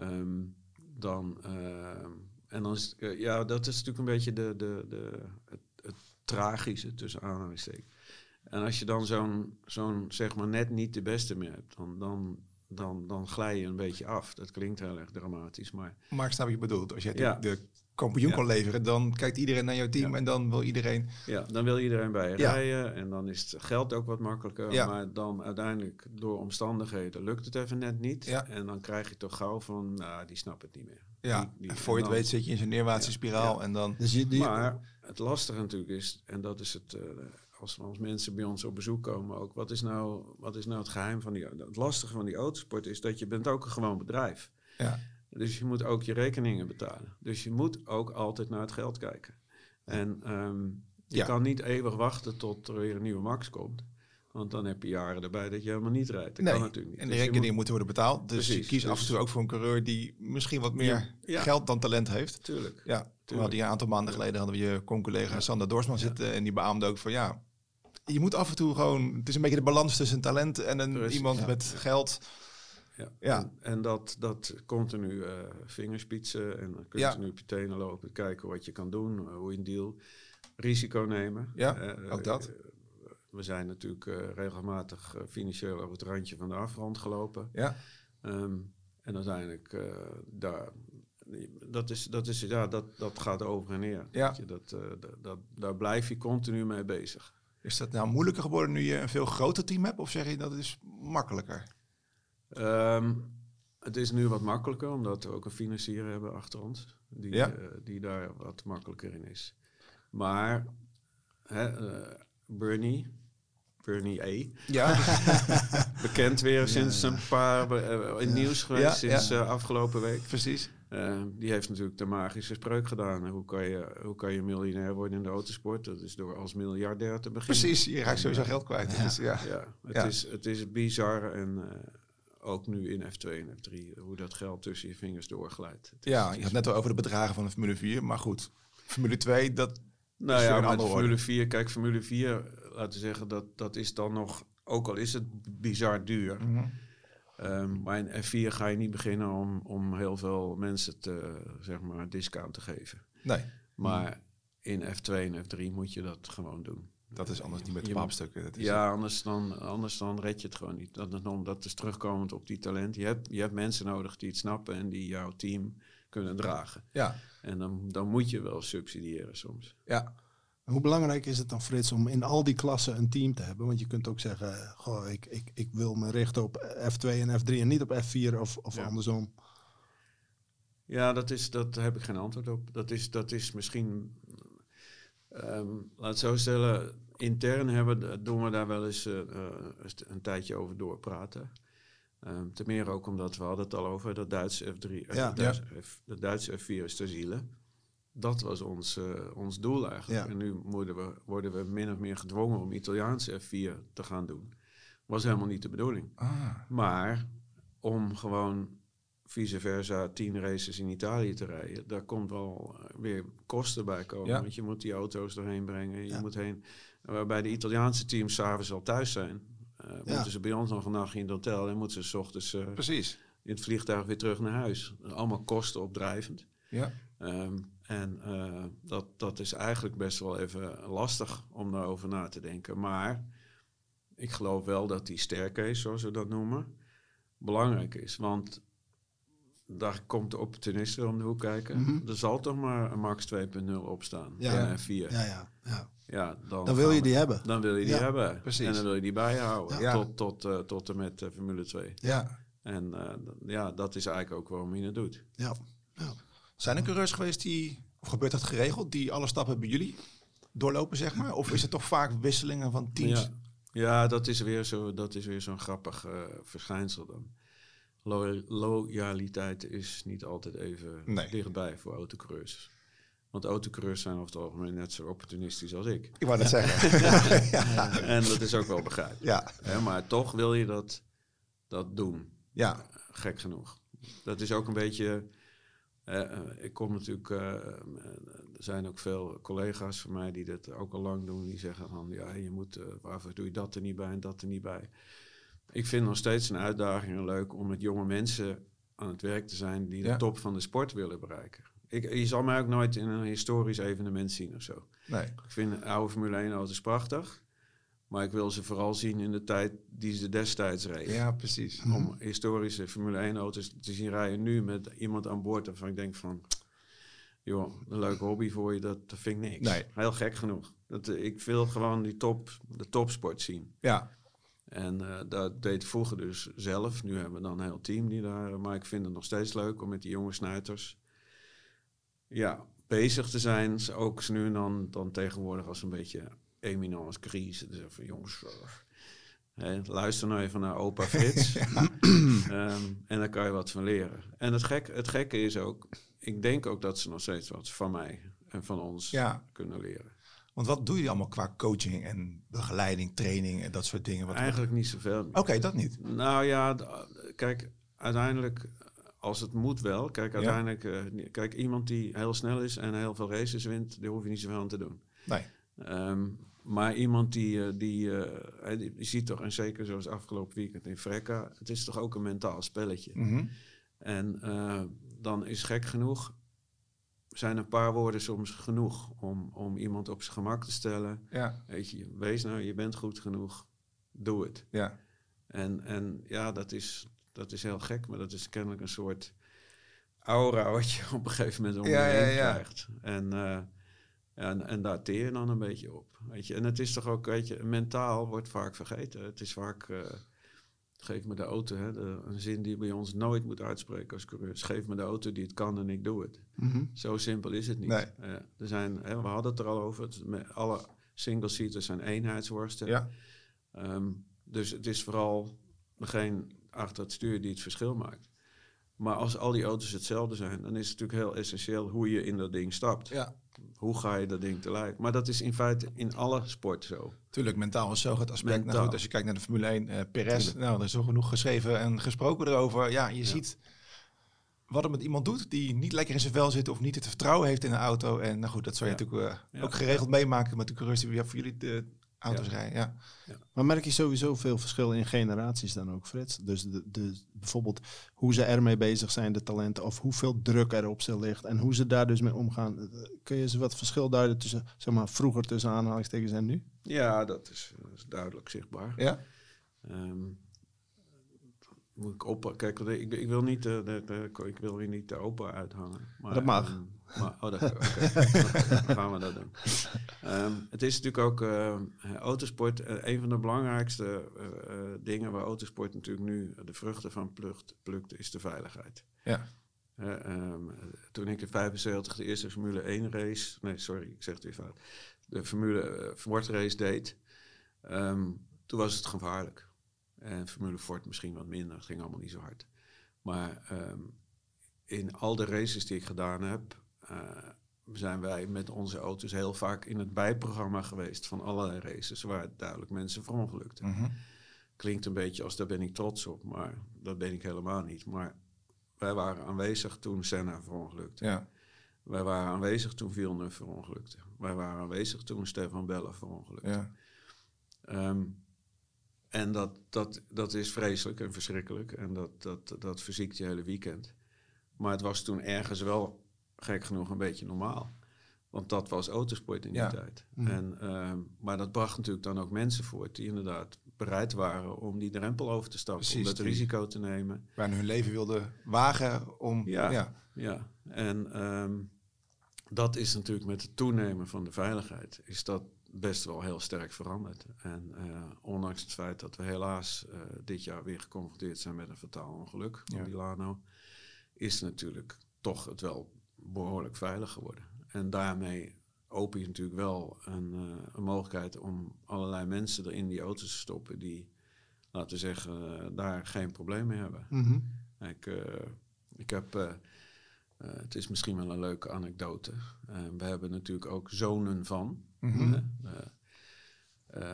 Um, dan, uh, en dan is, uh, ja, dat is natuurlijk een beetje de, de, de, het, het tragische tussen aanhalingstekens. En als je dan zo'n, zo'n zeg maar net niet de beste meer hebt, dan, dan, dan, dan glij je een beetje af. Dat klinkt heel erg dramatisch, maar... Maar ik snap wat je bedoelt. Als je Ja. de, de kampioen Ja. kon leveren, dan kijkt iedereen naar jouw team Ja. en dan wil iedereen... Ja, dan wil iedereen bij je Ja. rijden en dan is het geld ook wat makkelijker. Ja. Maar dan uiteindelijk door omstandigheden lukt het even net niet. Ja. En dan krijg je toch gauw van, nou, die snapt het niet meer. Ja, Die- die- en voor je het dan- weet zit je in zo'n neerwaartse Ja. spiraal Ja. en dan... Dus je, die, Maar het lastige natuurlijk is, en dat is het, eh, als, als mensen bij ons op bezoek komen ook, wat is nou, wat is nou het geheim van die, het lastige van die autosport is dat je bent ook een gewoon bedrijf. Ja. Dus je moet ook je rekeningen betalen. Dus je moet ook altijd naar het geld kijken. En ehm, je Ja. kan niet eeuwig wachten tot er weer een nieuwe max komt. Want dan heb je jaren erbij dat je helemaal niet rijdt. Dat Nee, kan natuurlijk niet. en de Dus rekeningen moet- moeten worden betaald. Dus je Precies, kiest af dus- en toe ook voor een coureur die misschien wat meer Ja, ja. geld dan talent heeft. Tuurlijk. Ja, we hadden een aantal maanden geleden hadden we je con-collega Sander Dorsman zitten en die beaamde ook van ja, je moet af en toe gewoon, het is een beetje de balans tussen talent en een, Precies, iemand met geld. Ja, Ja. En, en dat, dat continu eh vingerspitsen en Ja. continu op je tenen lopen, kijken wat je kan doen, eh, hoe je een deal, risico nemen. Ja, Eh, ook dat. we zijn natuurlijk regelmatig financieel over het randje van de afgrond gelopen. Ja, Ehm, en uiteindelijk, daar, dat, is, dat, is, ja, dat, dat gaat over en neer. Ja. Je, dat, dat, dat, daar blijf je continu mee bezig. is dat nou moeilijker geworden nu je een veel groter team hebt of zeg je dat is makkelijker? Ehm, het is nu wat makkelijker, omdat we ook een financier hebben achter ons. Die, Ja. eh, die daar wat makkelijker in is. Maar hè, eh, Bernie, Bernie E, Ja, bekend weer sinds een paar eh, in nieuws geweest, sinds afgelopen week. precies. Eh, die heeft natuurlijk de magische spreuk gedaan. Hoe kan, je, hoe kan je miljonair worden in de autosport? Dat is door als miljardair te beginnen. Precies, je raakt sowieso geld kwijt. Dus, ja. Ja, het. Is, het is bizar en ook nu in F2 en F3, hoe dat geld tussen je vingers doorglijdt. Ja, je had net al over de bedragen van de Formule 4, maar goed. Formule 2, dat Nou ja, andere Formule orde. 4, kijk, Formule 4, laten we zeggen, dat, dat is dan nog, ook al is het bizar duur. Ehm, maar in F4 ga je niet beginnen om, om heel veel mensen te, zeg maar, discount te geven. Nee, Maar in F2 en F3 moet je dat gewoon doen. Dat is anders niet met de paapstukken. Dat is Ja, anders dan, anders dan red je het gewoon niet. Dat, dat, is terugkomend op die talent. Je hebt, je hebt mensen nodig die het snappen en die jouw team kunnen dragen. Ja, En dan, dan moet je wel subsidiëren soms. ja. Hoe belangrijk is het dan, Frits, om in al die klassen een team te hebben? Want je kunt ook zeggen, goh, ik, ik, ik wil me richten op F2 en F3 en niet op F4 of, of Ja. andersom. Ja, dat is, dat daar heb ik geen antwoord op. Dat is, dat is misschien, ehm, laat het zo stellen, intern hebben, doen we daar wel eens eh, eh, een tijdje over doorpraten. Ehm ten meer ook omdat we hadden het al over dat Duitse F3, eh, Ja. de, Duitse F, de Duitse F4 is ter ziele. Dat was ons, ons doel eigenlijk. Ja. En nu worden we, worden we min of meer gedwongen om Italiaanse F4 te gaan doen. Was helemaal niet de bedoeling. Ah, Maar om gewoon vice versa tien races in Italië te rijden, daar komt wel eh, weer kosten bij komen. Ja. Want je moet die auto's erheen brengen. Je Ja. moet heen. Waarbij de Italiaanse teams s'avonds al thuis zijn. eh, Ja. Moeten ze bij ons nog een nachtje in het hotel en moeten ze s ochtends eh, precies. in het vliegtuig weer terug naar huis. Allemaal kosten opdrijvend. Ja. Ehm, en dat, dat is eigenlijk best wel even lastig om daarover na te denken. Maar ik geloof wel dat die staircase, zoals we dat noemen, belangrijk is. Want daar komt de opportunist om de hoek kijken. Mhm. Er zal toch maar een Max 2.0 op staan. Ja. in F4. Ja, Ja, ja, ja. dan, Dan wil je die hebben. Dan wil je die Ja, hebben. precies. En dan wil je die bijhouden. Ja. Tot, tot, eh, tot en met eh, Formule 2. ja. En eh, ja, dat is eigenlijk ook waarom je het doet. ja. Zijn er coureurs geweest die, of gebeurt dat geregeld, die alle stappen bij jullie doorlopen, zeg maar? Of is het toch vaak wisselingen van teams? Ja, ja dat is weer zo- dat is weer zo'n grappig eh, verschijnsel dan. Lo- loyaliteit is niet altijd even Nee. dichtbij voor autocoureurs. Want autocoureurs zijn over het algemeen net zo opportunistisch als ik. Ik wou net zeggen. En dat is ook wel begrijpelijk. ja, maar toch wil je dat, dat doen. ja, Gek genoeg. Dat is ook een beetje. eh, eh, ik kom natuurlijk. eh, er zijn ook veel collega's van mij die dat ook al lang doen. Die zeggen van ja, je moet. waarvoor doe je dat er niet bij en dat er niet bij? Ik vind nog steeds een uitdaging en leuk om met jonge mensen aan het werk te zijn die de Ja. top van de sport willen bereiken. Ik, je zal mij ook nooit in een historisch evenement zien of zo. nee. Ik vind oude Formule 1 auto's prachtig. Maar ik wil ze vooral zien in de tijd die ze destijds reden Ja, precies. om historische Formule 1 auto's te zien rijden nu met iemand aan boord waarvan ik denk van, joh, een leuke hobby voor je, dat, dat vind ik niks. Nee. Heel gek genoeg. Dat, eh, ik wil gewoon die top, de topsport zien. Ja, En eh, dat deed ik vroeger dus zelf. Nu hebben we dan een heel team die daar, maar ik vind het nog steeds leuk om met die jonge snuiters, ja, bezig te zijn. Ook nu en dan, dan tegenwoordig als een beetje eminence crisis. Dus van jongens, eh, luister nou even naar opa Frits. Ehm, en daar kan je wat van leren. En het, gek, het gekke is ook, ik denk ook dat ze nog steeds wat van mij en van ons Ja. kunnen leren. Want wat doen jullie allemaal qua coaching en begeleiding, training en dat soort dingen? Wat Eigenlijk niet zoveel. Oké, dat niet. Nou ja, d- kijk, uiteindelijk, als het moet wel. Kijk, Ja. uiteindelijk, eh, kijk, iemand die heel snel is en heel veel races wint, daar hoef je niet zoveel aan te doen. Nee. Ehm, maar iemand die, eh, die, eh, eh, die, die ziet toch, en zeker zoals afgelopen weekend in Frekka, het is toch ook een mentaal spelletje. Mhm. En eh, dan is gek genoeg, zijn een paar woorden soms genoeg om, om iemand op zijn gemak te stellen. Ja, Weet je, wees nou, je bent goed genoeg, doe het. ja. En, en ja, dat is, dat is heel gek, maar dat is kennelijk een soort aura wat je op een gegeven moment om je ja, heen ja. krijgt. En, eh, en, en daar teer je dan een beetje op. Weet je. En het is toch ook, weet je, mentaal wordt vaak vergeten. Het is vaak, eh, geef me de auto, hè, de, een zin die je bij ons nooit moet uitspreken als coureur. Geef me de auto die het kan en ik doe het. Mhm. Zo simpel is het niet. Nee. Eh, er zijn, hè, we hadden het er al over, met alle single-seaters zijn eenheidsworsten. Ja, Ehm, dus het is vooral degene achter het stuur die het verschil maakt. Maar als al die auto's hetzelfde zijn, dan is het natuurlijk heel essentieel hoe je in dat ding stapt. ja. Hoe ga je dat ding te lijf? Maar dat is in feite in alle sport zo. Tuurlijk, mentaal is zo het aspect. Nou goed, als je kijkt naar de Formule 1, eh Perez, nou, er is zo genoeg geschreven en gesproken erover. Ja, je ziet wat het met iemand doet die niet lekker in zijn vel zit of niet het vertrouwen heeft in een auto. En nou goed, dat zou je Ja. natuurlijk eh, Ja. ook geregeld meemaken met de coureurs die voor jullie de auto's Ja. rijden. Ja. Maar merk je sowieso veel verschil in generaties dan ook, Frits? Dus de, de, bijvoorbeeld hoe ze ermee bezig zijn, de talenten, of hoeveel druk er op ze ligt en hoe ze daar dus mee omgaan. Eh, Kun je eens wat verschil duiden tussen, zeg maar, vroeger tussen aanhalingstekens en nu? Ja, dat is, dat is duidelijk zichtbaar. Ja? Ehm, moet ik op... Kijk, ik, ik wil niet de, de, de- ik wil hier niet de opa uithangen. Maar, Dat mag. ehm, maar, oh, dat, oké. Dan gaan we dat doen. Ehm, het is natuurlijk ook ehm, autosport. eh, een van de belangrijkste eh, eh, dingen waar autosport natuurlijk nu de vruchten van plukt, plukt is de veiligheid. Ja. Eh, ehm, toen ik in 75 de eerste Formule 1 race, nee sorry, ik zeg het weer fout, de Formule eh, Ford race deed, ehm, toen was het gevaarlijk. En Formule Ford misschien wat minder, het ging allemaal niet zo hard. Maar in al de races die ik gedaan heb, eh, zijn wij met onze auto's heel vaak in het bijprogramma geweest van allerlei races waar duidelijk mensen verongelukten. Mhm. Klinkt een beetje als daar ben ik trots op, maar dat ben ik helemaal niet. Maar wij waren aanwezig toen Senna verongelukte. ja. Wij waren aanwezig toen Villeneuve verongelukte. Wij waren aanwezig toen Stefan Belle verongelukte. ja. Ehm, en dat, dat, dat is vreselijk en verschrikkelijk. En dat, dat, dat verziekt je hele weekend. Maar het was toen ergens wel, gek genoeg, een beetje normaal. Want dat was autosport in die Ja. tijd. En, ehm, maar dat bracht natuurlijk dan ook mensen voort die inderdaad bereid waren om die drempel over te stappen. om dat risico te nemen. Bijna hun leven wilden wagen om... Ja. ja. Ja, en ehm, dat is natuurlijk met het toenemen van de veiligheid, is dat best wel heel sterk veranderd. En eh, ondanks het feit dat we helaas eh, dit jaar weer geconfronteerd zijn met een fataal ongeluk van Ja. Milano, is natuurlijk toch het wel behoorlijk veilig geworden. En daarmee open je natuurlijk wel een, eh, een mogelijkheid om allerlei mensen er in die auto's te stoppen die, laten we zeggen, eh, daar geen probleem mee hebben. Ik, eh, ik heb, het is misschien wel een leuke anekdote. We hebben natuurlijk ook zonen van. Mhm.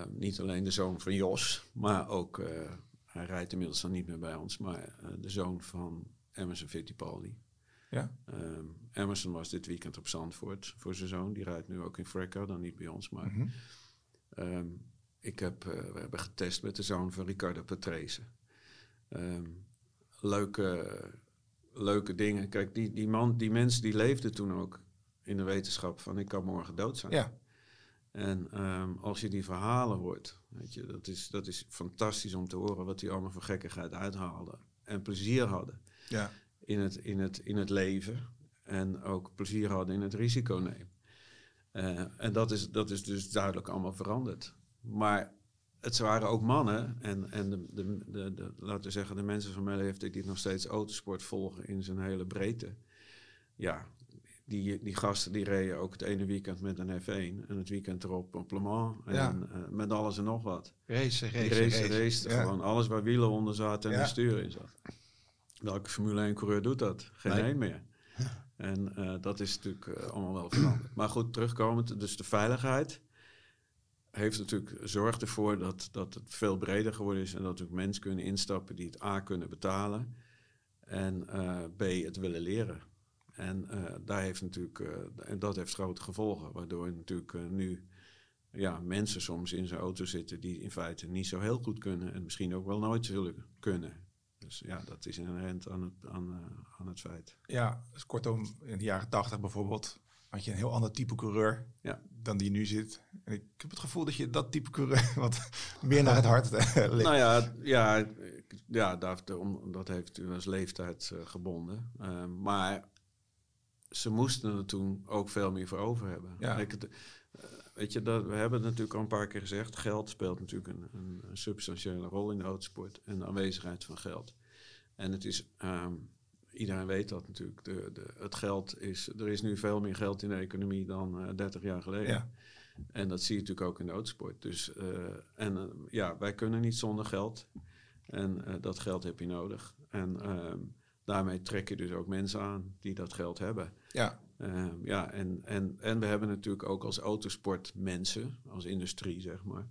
niet alleen de zoon van Jos, maar ook, hij rijdt inmiddels dan niet meer bij ons, maar de zoon van Emerson Fittipaldi. Ja. Ehm, Emerson was dit weekend op Zandvoort voor zijn zoon. Die rijdt nu ook in Frecco, dan niet bij ons. Maar Mhm. Ehm, ik heb, eh, we hebben getest met de zoon van Ricardo Patrese. Ehm, leuke, leuke dingen. Kijk, die, die, man, die mensen die leefden toen ook in de wetenschap van ik kan morgen dood zijn. Ja. En als je die verhalen hoort, weet je, dat is, dat is fantastisch om te horen wat die allemaal voor gekkigheid uithaalden. En plezier hadden Ja. In het, in het, in het leven. En ook plezier hadden in het risico nemen. Eh, en dat is, dat is dus duidelijk allemaal veranderd. Maar het waren ook mannen. En, en de, de, de, de- laten we zeggen, de mensen van mijn leeftijd die nog steeds autosport volgen in zijn hele breedte. Ja, die, die gasten die reden ook het ene weekend met een F1 en het weekend erop op Le Mans. En Ja. eh, met alles en nog wat. Race, race, race, race. race, Ja. gewoon alles waar wielen onder zaten en Ja. een stuur in zat. Welke Formule 1 coureur doet dat? Geen Nee. één meer. En eh, dat is natuurlijk eh, allemaal wel veranderd. Maar goed, terugkomend, dus de veiligheid heeft natuurlijk zorgt ervoor dat, dat het veel breder geworden is en dat ook mensen kunnen instappen die het A kunnen betalen en eh, B het willen leren. En daar heeft natuurlijk, en dat heeft grote gevolgen, waardoor natuurlijk nu ja, mensen soms in zijn auto zitten die in feite niet zo heel goed kunnen en misschien ook wel nooit zullen kunnen. Dus ja, dat is inherent aan het, aan, eh, aan het feit. Ja, dus kortom, in de jaren tachtig bijvoorbeeld had je een heel ander type coureur Ja. dan die nu zit. En ik heb het gevoel dat je dat type coureur wat meer naar het hart eh, ligt. Nou ja, ja, ik- ja daar, daarom- dat heeft u als leeftijd eh, gebonden. Maar ze moesten er toen ook veel meer voor over hebben. Ja. Eh, weet je, dat, we hebben het natuurlijk al een paar keer gezegd. Geld speelt natuurlijk een, een, een substantiële rol in de autosport. En de aanwezigheid van geld. En het is, ehm, iedereen weet dat natuurlijk. De, de, het geld is, er is nu veel meer geld in de economie dan eh 30 jaar geleden. Ja. En dat zie je natuurlijk ook in de autosport. Dus, eh, en eh, ja, wij kunnen niet zonder geld. En eh, dat geld heb je nodig. En ehm, daarmee trek je dus ook mensen aan die dat geld hebben. Ja, Ehm, ja, en, en, en we hebben natuurlijk ook als autosport mensen, als industrie zeg maar,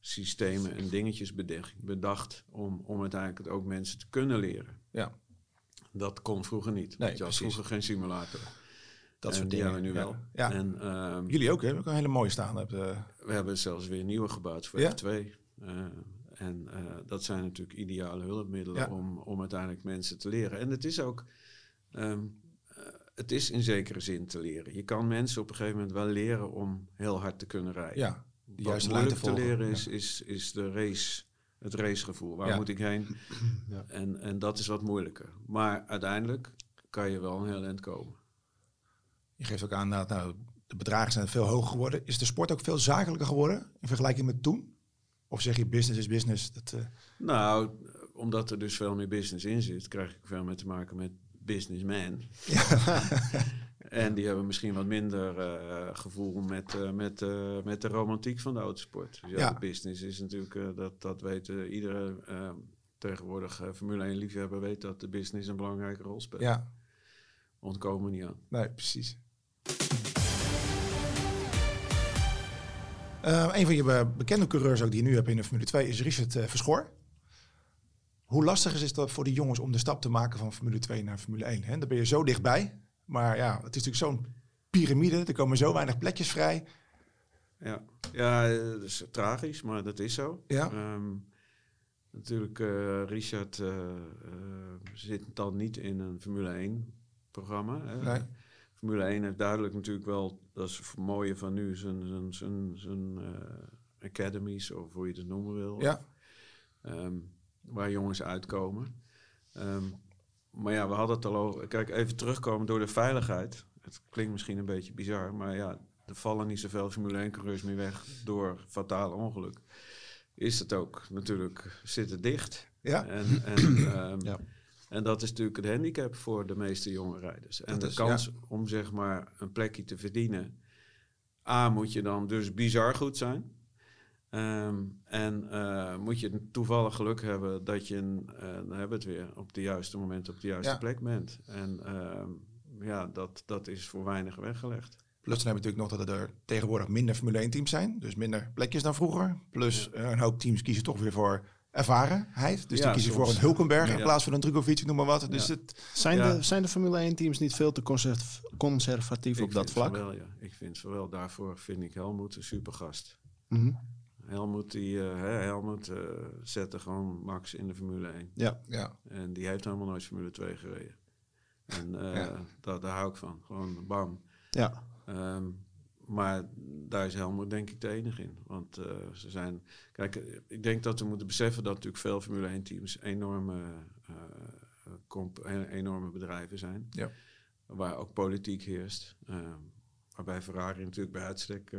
systemen en dingetjes bedacht, bedacht om, om uiteindelijk het ook mensen te kunnen leren. ja. Dat kon vroeger niet. Nee, want je had precies. vroeger geen simulator. Dat En soort dingen. hebben we nu Ja. wel. Ja. En ehm, Jullie ook, hè? Ook een hele mooie staan. Hebt, we hebben zelfs weer nieuwe gebouwd voor Ja? F2. Eh, en eh, dat zijn natuurlijk ideale hulpmiddelen om, om uiteindelijk mensen te leren. En het is ook, ehm, het is in zekere zin te leren. Je kan mensen op een gegeven moment wel leren om heel hard te kunnen rijden. ja, de Wat te moeilijk te, leren is, Ja. is, is de race, het racegevoel. Waar Ja. moet ik heen? Ja. En, en dat is wat moeilijker. Maar uiteindelijk kan je wel een heel eind komen. Je geeft ook aan dat nou, de bedragen zijn veel hoger geworden. Is de sport ook veel zakelijker geworden in vergelijking met toen? Of zeg je business is business? Dat, eh, Nou, omdat er dus veel meer business in zit, krijg ik veel meer te maken met businessmen. en die hebben misschien wat minder eh, gevoel met, eh, met, eh, met de romantiek van de autosport. Dus ja, Ja. de business is natuurlijk, dat, dat weten iedere tegenwoordig Formule 1 liefhebber weet dat de business een belangrijke rol speelt. ja, Ontkomen niet aan. nee, precies. Een van je be- bekende coureurs ook die je nu hebt in de Formule 2 is Richard Verschoor. Hoe lastig is het dat voor die jongens om de stap te maken van Formule 2 naar Formule 1? Hè? Dan ben je zo dichtbij. Maar ja, het is natuurlijk zo'n piramide. Er komen zo weinig plekjes vrij. Ja, ja dat is tragisch, maar dat is zo. Ja. Ehm, natuurlijk, eh, Richard eh, zit dan niet in een Formule 1 programma. Hè. Nee. Formule 1 heeft duidelijk natuurlijk wel, dat is het mooie van nu, zijn, zijn, zijn, zijn academies, of hoe je het noemen wil. Ja, Ehm, waar jongens uitkomen. Ehm, maar ja, we hadden het al over. Kijk, even terugkomen door de veiligheid. Het klinkt misschien een beetje bizar, maar ja, er vallen niet zoveel Formule 1 coureurs meer weg door fataal ongeluk. Is het ook natuurlijk zitten dicht. ja. En, en, ehm, Ja. en dat is natuurlijk het handicap voor de meeste jonge rijders. En Dat de is, kans om zeg maar een plekje te verdienen. A, moet je dan dus bizar goed zijn. Ehm, en eh, moet je toevallig geluk hebben dat je, een, eh, dan hebben we het weer, op de juiste moment op de juiste Ja. plek bent. En ehm, ja, dat, dat is voor weinig weggelegd. Plus dan hebben we natuurlijk nog dat er tegenwoordig minder Formule 1 teams zijn. Dus minder plekjes dan vroeger. Plus eh, een hoop teams kiezen toch weer voor ervarenheid. Dus Ja, die kiezen soms. voor een Hulkenberg in plaats van een Drukovic, noem maar wat. Dus Ja. het, Zijn, Ja. de, zijn de Formule 1 teams niet veel te conserv- conservatief Ik op dat vlak? Wel, ja. Ik vind van wel. Daarvoor vind ik Helmoet een supergast. Mhm. Helmoet, die, eh, hè, Helmoet eh, zette gewoon Max in de Formule 1. Ja. ja. En die heeft helemaal nooit Formule 2 gereden. En eh, Ja. daar, daar hou ik van. Gewoon bam. Ja. Ehm, maar daar is Helmoet denk ik de enige in. Want ze zijn... Kijk, ik denk dat we moeten beseffen dat natuurlijk veel Formule 1 teams enorme, enorme bedrijven zijn. Ja. Waar ook politiek heerst. Ehm, waarbij Ferrari natuurlijk bij uitstek...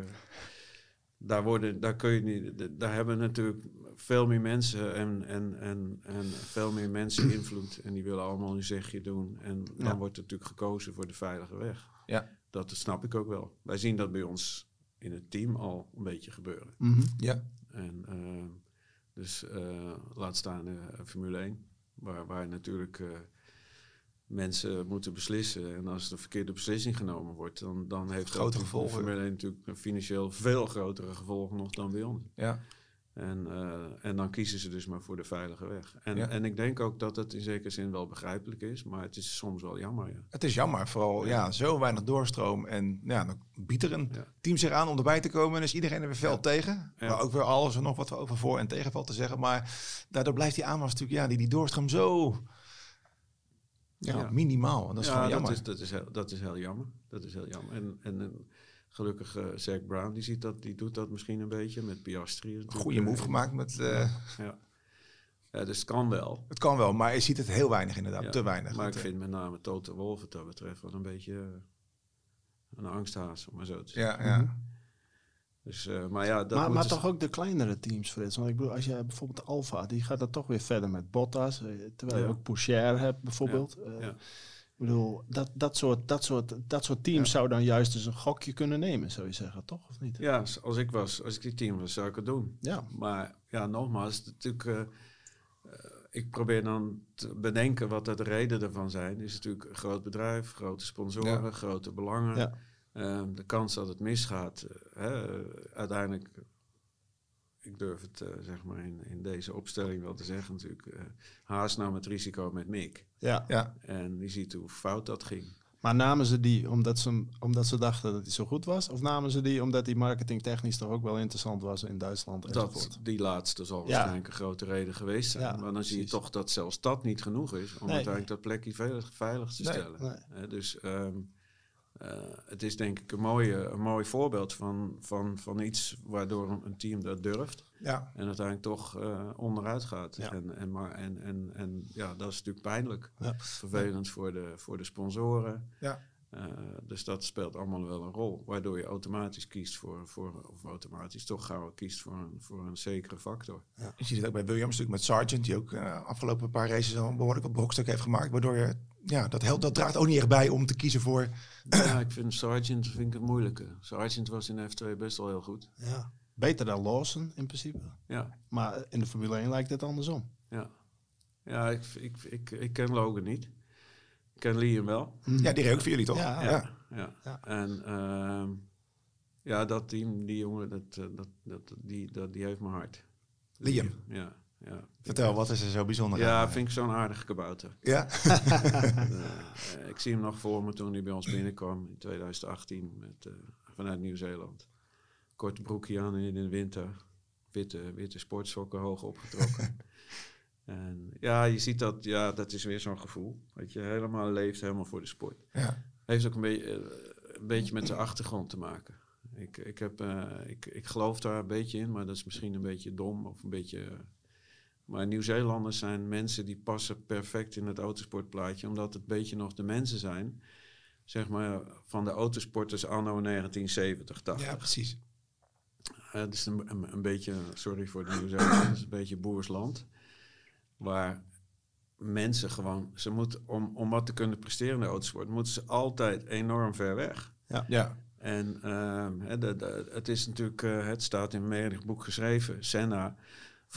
daar, worden, daar kun je niet... Daar hebben natuurlijk veel meer mensen en, en, en, en veel meer mensen invloed. En die willen allemaal hun zegje doen. En dan Ja. wordt er natuurlijk gekozen voor de veilige weg. Ja. Dat snap ik ook wel. Wij zien dat bij ons in het team al een beetje gebeuren. Mhm. ja. En eh, dus eh, laat staan eh, Formule 1, waar, waar natuurlijk eh, mensen moeten beslissen. En als de verkeerde beslissing genomen wordt, dan, dan heeft Grote dat gevolgen. Formule 1 natuurlijk een financieel veel grotere gevolgen nog dan bij ons. ja. En, eh, en dan kiezen ze dus maar voor de veilige weg. En, Ja. en ik denk ook dat het in zekere zin wel begrijpelijk is, maar het is soms wel jammer. Ja. Het is jammer, vooral ja, zo weinig doorstroom. En ja, dan biedt er een team zich aan om erbij te komen. En is iedereen er weer fel tegen. Maar ook weer alles en nog wat over voor- en tegenval te zeggen. Maar daardoor blijft die aanwas natuurlijk, ja, die, die doorstroom zo ja, Ja. minimaal. En dat is ja, gewoon dat jammer. is, dat, is heel, dat is heel jammer. Dat is heel jammer. En, en, en gelukkig uh, Zack Brown, die, ziet dat, die doet dat misschien een beetje met Piastri. Goede move gemaakt met... eh, Ja. ja, dus het kan wel. het kan wel, maar je ziet het heel weinig inderdaad. Te weinig. Maar ik Het, eh, vind met name Toto Wolff wat dat betreft wel een beetje eh, een angsthaas, om maar zo te zeggen. Ja, ja. Dus, uh, maar ja, dat maar, maar moeten toch ook de kleinere teams, Frits. Want ik bedoel, als je bijvoorbeeld Alfa, die gaat dan toch weer verder met Bottas. eh, Terwijl je ook Poucher hebt, bijvoorbeeld. Eh. Ik bedoel, dat, dat, soort, dat, soort, dat soort teams Ja. zou dan juist eens een gokje kunnen nemen, zou je zeggen, toch? Of niet? Ja, als ik was, als ik die team was, zou ik het doen. Ja. Maar ja, nogmaals, natuurlijk, eh, eh, ik probeer dan te bedenken wat de redenen ervan zijn. Het is natuurlijk een groot bedrijf, grote sponsoren, Ja. grote belangen. Ja. Ehm, de kans dat het misgaat, eh, hè, uiteindelijk ik durf het eh, zeg maar in, in deze opstelling wel te zeggen natuurlijk. eh Haas nam het risico met Mick. Ja. Ja, En je ziet hoe fout dat ging. Maar namen ze die omdat ze, omdat ze dachten dat hij zo goed was? Of namen ze die omdat hij marketingtechnisch toch ook wel interessant was in Duitsland enzovoort? Dat, die laatste zal Ja. waarschijnlijk een grote reden geweest zijn. Ja, maar dan zie je toch dat zelfs dat niet genoeg is om Nee. uiteindelijk dat plekje veilig, veilig te Nee, stellen. dus ehm, eh, het is denk ik een, mooie, een mooi voorbeeld van, van, van iets waardoor een, team dat durft. ja. En uiteindelijk toch eh, onderuit gaat. Ja. En, en, maar, en, en, en ja, dat is natuurlijk pijnlijk. Ja. Vervelend voor de, voor de sponsoren. Ja. Eh, dus dat speelt allemaal wel een rol. Waardoor je automatisch kiest voor, voor of automatisch toch gauw kiest voor een, voor een zekere factor. Je ziet het ook bij Williams natuurlijk met Sargent, die ook eh, afgelopen paar races al een behoorlijk wat brokstuk heeft gemaakt. Waardoor je, ja, dat, helpt, dat draagt ook niet echt bij om te kiezen voor. Ja, ik vind Sargent vind ik het moeilijke. Sargent was in F2 best wel heel goed. Ja. Beter dan Lawson in principe. Ja, Maar in de Formule 1 lijkt het andersom. ja. Ja, ik, ik, ik, ik ken Logan niet. Ik ken Liam wel. Ja, die reed ook voor jullie toch? Ja. Ja, ja. Ja. En ehm, ja, dat team, die jongen, dat, eh, dat, dat, die, dat, die heeft mijn hart. Liam. Ja, ja. Vertel, wat is er zo bijzonder Ja, aan? vind ik zo'n aardige kabouter. Ja? Eh, ik zie hem nog voor me toen hij bij ons binnenkwam in 2018 met, eh, vanuit Nieuw-Zeeland. Korte broekje aan in de winter. Witte, witte sportsokken hoog opgetrokken. en ja, je ziet dat, ja, dat is weer zo'n gevoel. Dat je helemaal leeft, helemaal voor de sport. ja. Heeft ook een, beetje eh, een beetje met zijn achtergrond te maken. Ik, ik, heb, eh, ik, ik geloof daar een beetje in, maar dat is misschien een beetje dom of een beetje. maar Nieuw-Zeelanders zijn mensen die passen perfect in het autosportplaatje, omdat het een beetje nog de mensen zijn, zeg maar, van de autosporters anno 1970, 80. ja, precies. Eh, Het is een, een, een beetje, sorry voor de Nieuw-Zeelanders, een beetje boersland. Waar mensen gewoon, ze moeten, om, om wat te kunnen presteren in de autosport, moeten ze altijd enorm ver weg. Ja, En ehm, hè, de, de- het is natuurlijk, eh, het staat in menig boek geschreven. Senna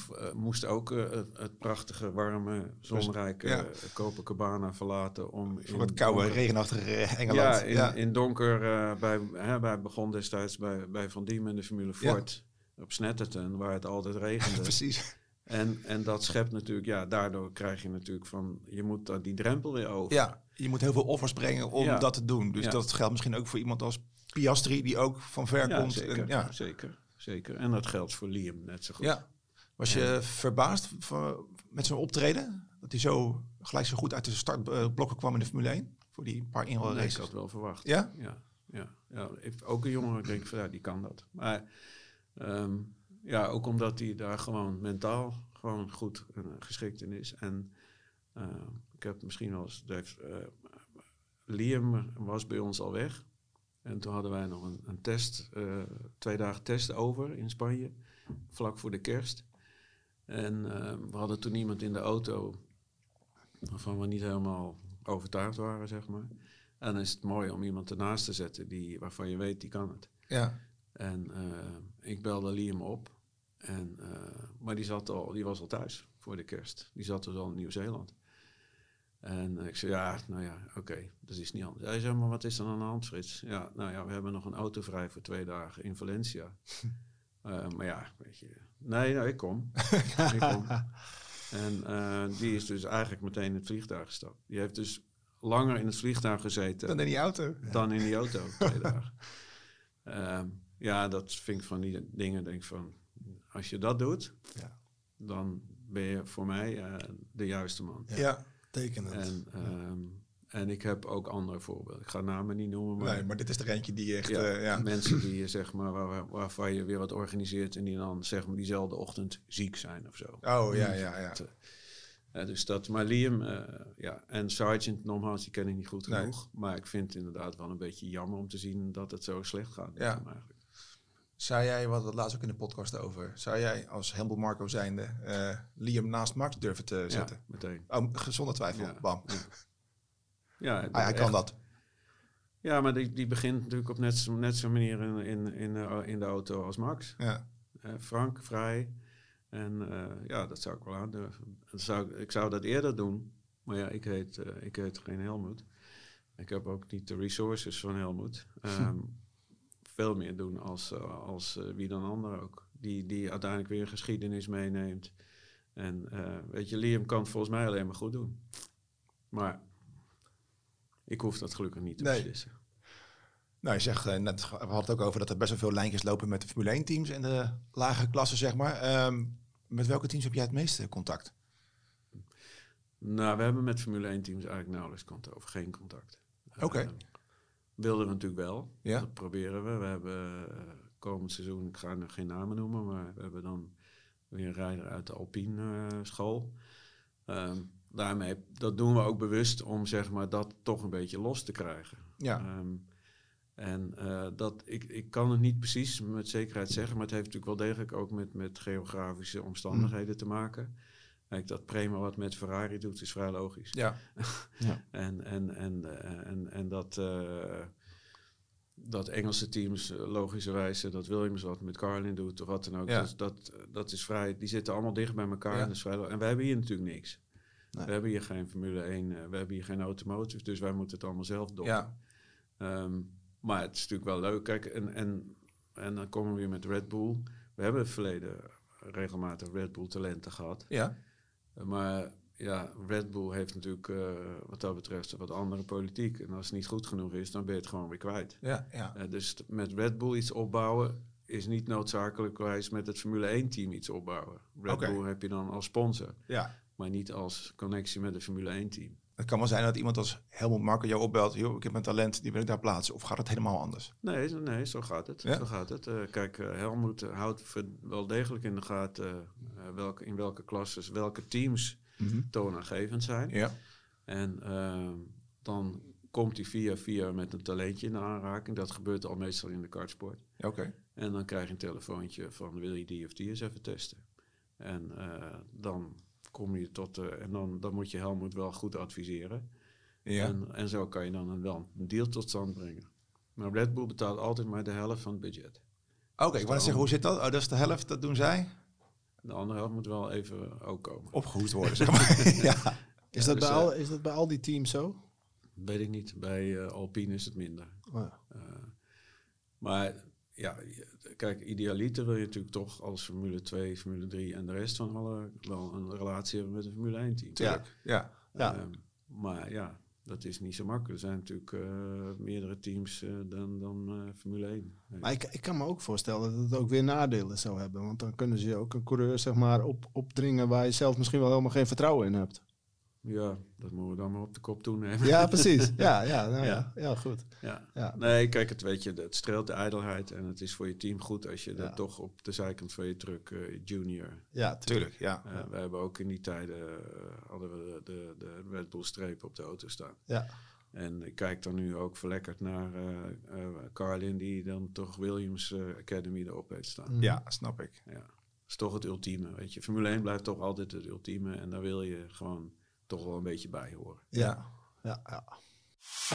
f- eh, moest ook eh, het, het prachtige, warme, zonrijke ja. Copacabana verlaten om voor het koude, donker- regenachtige Engeland. ja, in, in donker. eh, bij, hè, wij begon destijds bij, bij Van Diemen in de Formule Ja. Ford. Op Snetterton, waar het altijd regende. precies. En, en dat schept natuurlijk, ja, daardoor krijg je natuurlijk van, je moet die drempel weer over. Ja, je moet heel veel offers brengen om Ja. dat te doen. Dus Ja. dat geldt misschien ook voor iemand als Piastri, die ook van ver Ja, komt. zeker, En, ja. zeker, zeker. En dat geldt voor Liam net zo goed. ja. Was je verbaasd met zijn optreden? Dat hij zo gelijk zo goed uit de startblokken kwam in de Formule 1? Voor die paar Nee, inhaalraces. ik had wel verwacht. Ja? Ja, ja, ja. Ook een jongen, ik denk van ja, die kan dat. Maar ehm, ja, ook omdat hij daar gewoon mentaal gewoon goed eh, geschikt in is. En eh, ik heb misschien wel eens, eh, Liam was bij ons al weg. En toen hadden wij nog een, een test, twee dagen test over in Spanje, vlak voor de kerst. En we hadden toen iemand in de auto waarvan we niet helemaal overtuigd waren, zeg maar. En dan is het mooi om iemand ernaast te zetten die, waarvan je weet, die kan het. Ja. En eh, ik belde Liam op. En, eh, maar die, zat al, die was al thuis voor de kerst. Die zat dus al in Nieuw-Zeeland. En ik zei, ja, nou ja, oké, dat is niet anders. Hij zei, maar wat is er aan de hand, Frits? Ja, nou ja, we hebben nog een auto vrij voor twee dagen in Valencia. Eh, maar ja, weet je, nee, nou, ik kom. ik kom. En die is dus eigenlijk meteen in het vliegtuig gestapt. Die heeft dus langer in het vliegtuig gezeten Dan in die auto. dan in die auto, twee dagen. Ehm, ja, dat vind ik van die dingen, denk ik van, als je dat doet, Ja. dan ben je voor mij eh, de juiste man. Ja. Teken het. En, ehm, en ik heb ook andere voorbeelden. Ik ga namen niet noemen, maar, Nee, maar dit is er eentje die echt... ja, eh, ja. mensen die je zeg maar, waar, waarvan je weer wat organiseert en die dan zeg maar diezelfde ochtend ziek zijn of zo. Oh, ja, ja, ja. Eh, dus dat, maar Liam, eh, ja, en Sergeant nogmaals, die ken ik niet goed Nee. genoeg. Maar ik vind het inderdaad wel een beetje jammer om te zien dat het zo slecht gaat. Ja. hem eigenlijk. Zou jij, we hadden het laatst ook in de podcast over, zou jij als Helmut Marco zijnde eh, Liam naast Max durven te zetten? Ja, meteen. Oh, zonder twijfel, Ja. bam. Ja, Hij, hij kan dat. Ja, maar die, die begint natuurlijk op net, zo- net zo'n manier in, in, in, de- in de auto als Max. Ja. Eh, frank, vrij. En eh, ja, dat zou ik wel aandurven. Dat zou, ik- zou dat eerder doen. Maar ja, ik heet, ik heet geen Helmoet. Ik heb ook niet de resources van Helmoet. Ehm, veel meer doen als, eh, als eh, wie dan ander ook. die, die uiteindelijk weer geschiedenis meeneemt. En eh, weet je, Liam kan het volgens mij alleen maar goed doen. Maar ik hoef dat gelukkig niet te Nee. beslissen. Nou, je zegt net, we hadden het ook over dat er best wel veel lijntjes lopen met de Formule 1 teams in de lage klassen, zeg maar. Ehm, met welke teams heb jij het meeste contact? Nou, we hebben met Formule 1 teams eigenlijk nauwelijks contact, of geen contact. Oké. Eh, wilden we natuurlijk wel. Ja. Dat proberen we. We hebben eh, komend seizoen, ik ga nog geen namen noemen, maar we hebben dan weer een rijder uit de Alpine eh, school. Ehm, daarmee, dat doen we ook bewust om zeg maar dat toch een beetje los te krijgen. Ja. Ehm, en eh, dat, ik, ik kan het niet precies met zekerheid zeggen, maar het heeft natuurlijk wel degelijk ook met, met geografische omstandigheden te maken. Kijk, dat Prema wat met Ferrari doet, is vrij logisch. Ja. En, en, en, eh, en, en dat, eh, dat Engelse teams eh, logischerwijs, dat Williams wat met Carlin doet of wat dan ook, Ja. dus dat, dat is vrij, die zitten allemaal dicht bij elkaar. Ja. En, dat is vrij en wij hebben hier natuurlijk niks. Nee. We hebben hier geen Formule 1, eh, we hebben hier geen automotive, dus wij moeten het allemaal zelf doen. Ja. Ehm, maar het is natuurlijk wel leuk. Kijk, en, en, en dan komen we weer met Red Bull. We hebben in het verleden regelmatig Red Bull talenten gehad. Ja. Maar ja, Red Bull heeft natuurlijk eh, wat dat betreft een wat andere politiek. En als het niet goed genoeg is, dan ben je het gewoon weer kwijt. Ja. Ja. Eh, dus met Red Bull iets opbouwen is niet noodzakelijkwijs met het Formule 1 team iets opbouwen. Red. Bull heb je dan als sponsor, ja. maar niet als connectie met het Formule 1 team. Het kan wel zijn dat iemand als Helmut Marko jou opbelt. Joh, ik heb een talent, die wil ik daar plaatsen. Of gaat het helemaal anders? Nee, zo- nee, zo gaat het. Ja? Zo gaat het. Eh, kijk, eh, Helmoet eh, houdt wel degelijk in de gaten eh, welke, in welke klasses, welke teams toonaangevend zijn. Ja. En ehm, dan komt hij via via met een talentje in de aanraking. Dat gebeurt al meestal in de kartsport. Oké. En dan krijg je een telefoontje van wil je die of die eens even testen. En dan kom je tot, eh, en dan, dan moet je Helmoet wel goed adviseren. Ja. En, en zo kan je dan een, wel een deal tot stand brengen. Maar Red Bull betaalt altijd maar de helft van het budget. Oké, ik wou net zeggen, hoe zit dat? Oh, dat is de helft, dat doen zij. De andere helft moet wel even ook komen. Opgehoest worden, zeg maar. ja. Is, Ja, dat dus, bij eh, al, is dat bij al die teams zo? Weet ik niet. Bij eh, Alpine is het minder. Oh ja. Eh, maar ja, kijk, idealiter wil je natuurlijk toch als Formule 2, Formule 3 en de rest van alle wel een relatie hebben met een Formule 1 team. Tuurlijk. Ja. Ja. Ehm, maar ja, dat is niet zo makkelijk. Er zijn natuurlijk eh, meerdere teams eh, dan, dan eh, Formule 1. Maar ik, ik kan me ook voorstellen dat het ook weer nadelen zou hebben. Want dan kunnen ze ook een coureur zeg maar, op, opdringen waar je zelf misschien wel helemaal geen vertrouwen in hebt. Ja, dat moeten we dan maar op de kop toenemen. Ja, precies. Ja, ja, nou, ja. Ja. ja. goed. Ja. Ja. Nee, kijk, het, weet je, het streelt de ijdelheid en het is voor je team goed als je Ja. dat toch op de zijkant van je truck eh, junior. Ja, tuurlijk. Tuurlijk, ja. eh, We hebben ook in die tijden eh, hadden we de, de, de Red Bull streep op de auto staan. Ja. En ik kijk dan nu ook verlekkerd naar eh eh, Carlin, die dan toch Williams Academy erop heeft staan. Ja, snap ik. Ja. Dat is toch het ultieme, weet je. Formule 1 blijft toch altijd het ultieme en daar wil je gewoon toch wel een beetje bij horen. Ja. Ja, ja.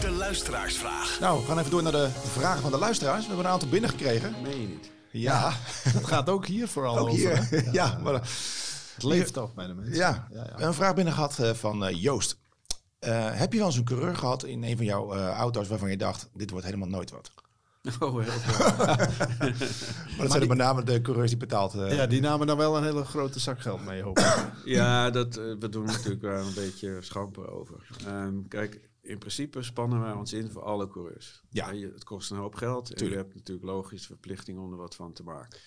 De luisteraarsvraag. Nou, we gaan even door naar de vragen van de luisteraars. We hebben een aantal binnengekregen. Meen je niet? Ja, Dat gaat ook hier vooral ook over. hier. Ja, maar, eh, Het leeft toch bij de mensen. ja. ja, ja. een vraag binnen gehad eh, van eh, Joost. Eh, heb je wel eens een coureur gehad in een van jouw eh, auto's waarvan je dacht, dit wordt helemaal nooit wat? Oh, heel veel. Maar dat zijn met name de coureurs die betaald eh Ja, die namen dan wel een hele grote zak geld mee, hoop ik. Ja, dat, eh, we doen natuurlijk wel een beetje schamper over. Ehm, kijk, in principe spannen wij ons in voor alle coureurs. Ja. Je- het kost een hoop geld en Tuurlijk. je hebt natuurlijk logisch verplichting om er wat van te maken.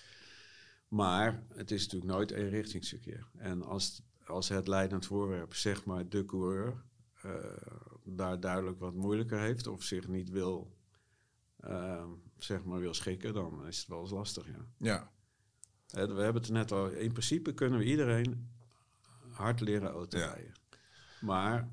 Maar het is natuurlijk nooit eenrichtingsverkeer. En als, als het leidend voorwerp, zeg maar de coureur, eh, daar duidelijk wat moeilijker heeft of zich niet wil, ehm, zeg maar wil schikken, dan is het wel eens lastig, ja. ja. We hebben het er net al. In principe kunnen we iedereen hard leren auto Ja. rijden. Maar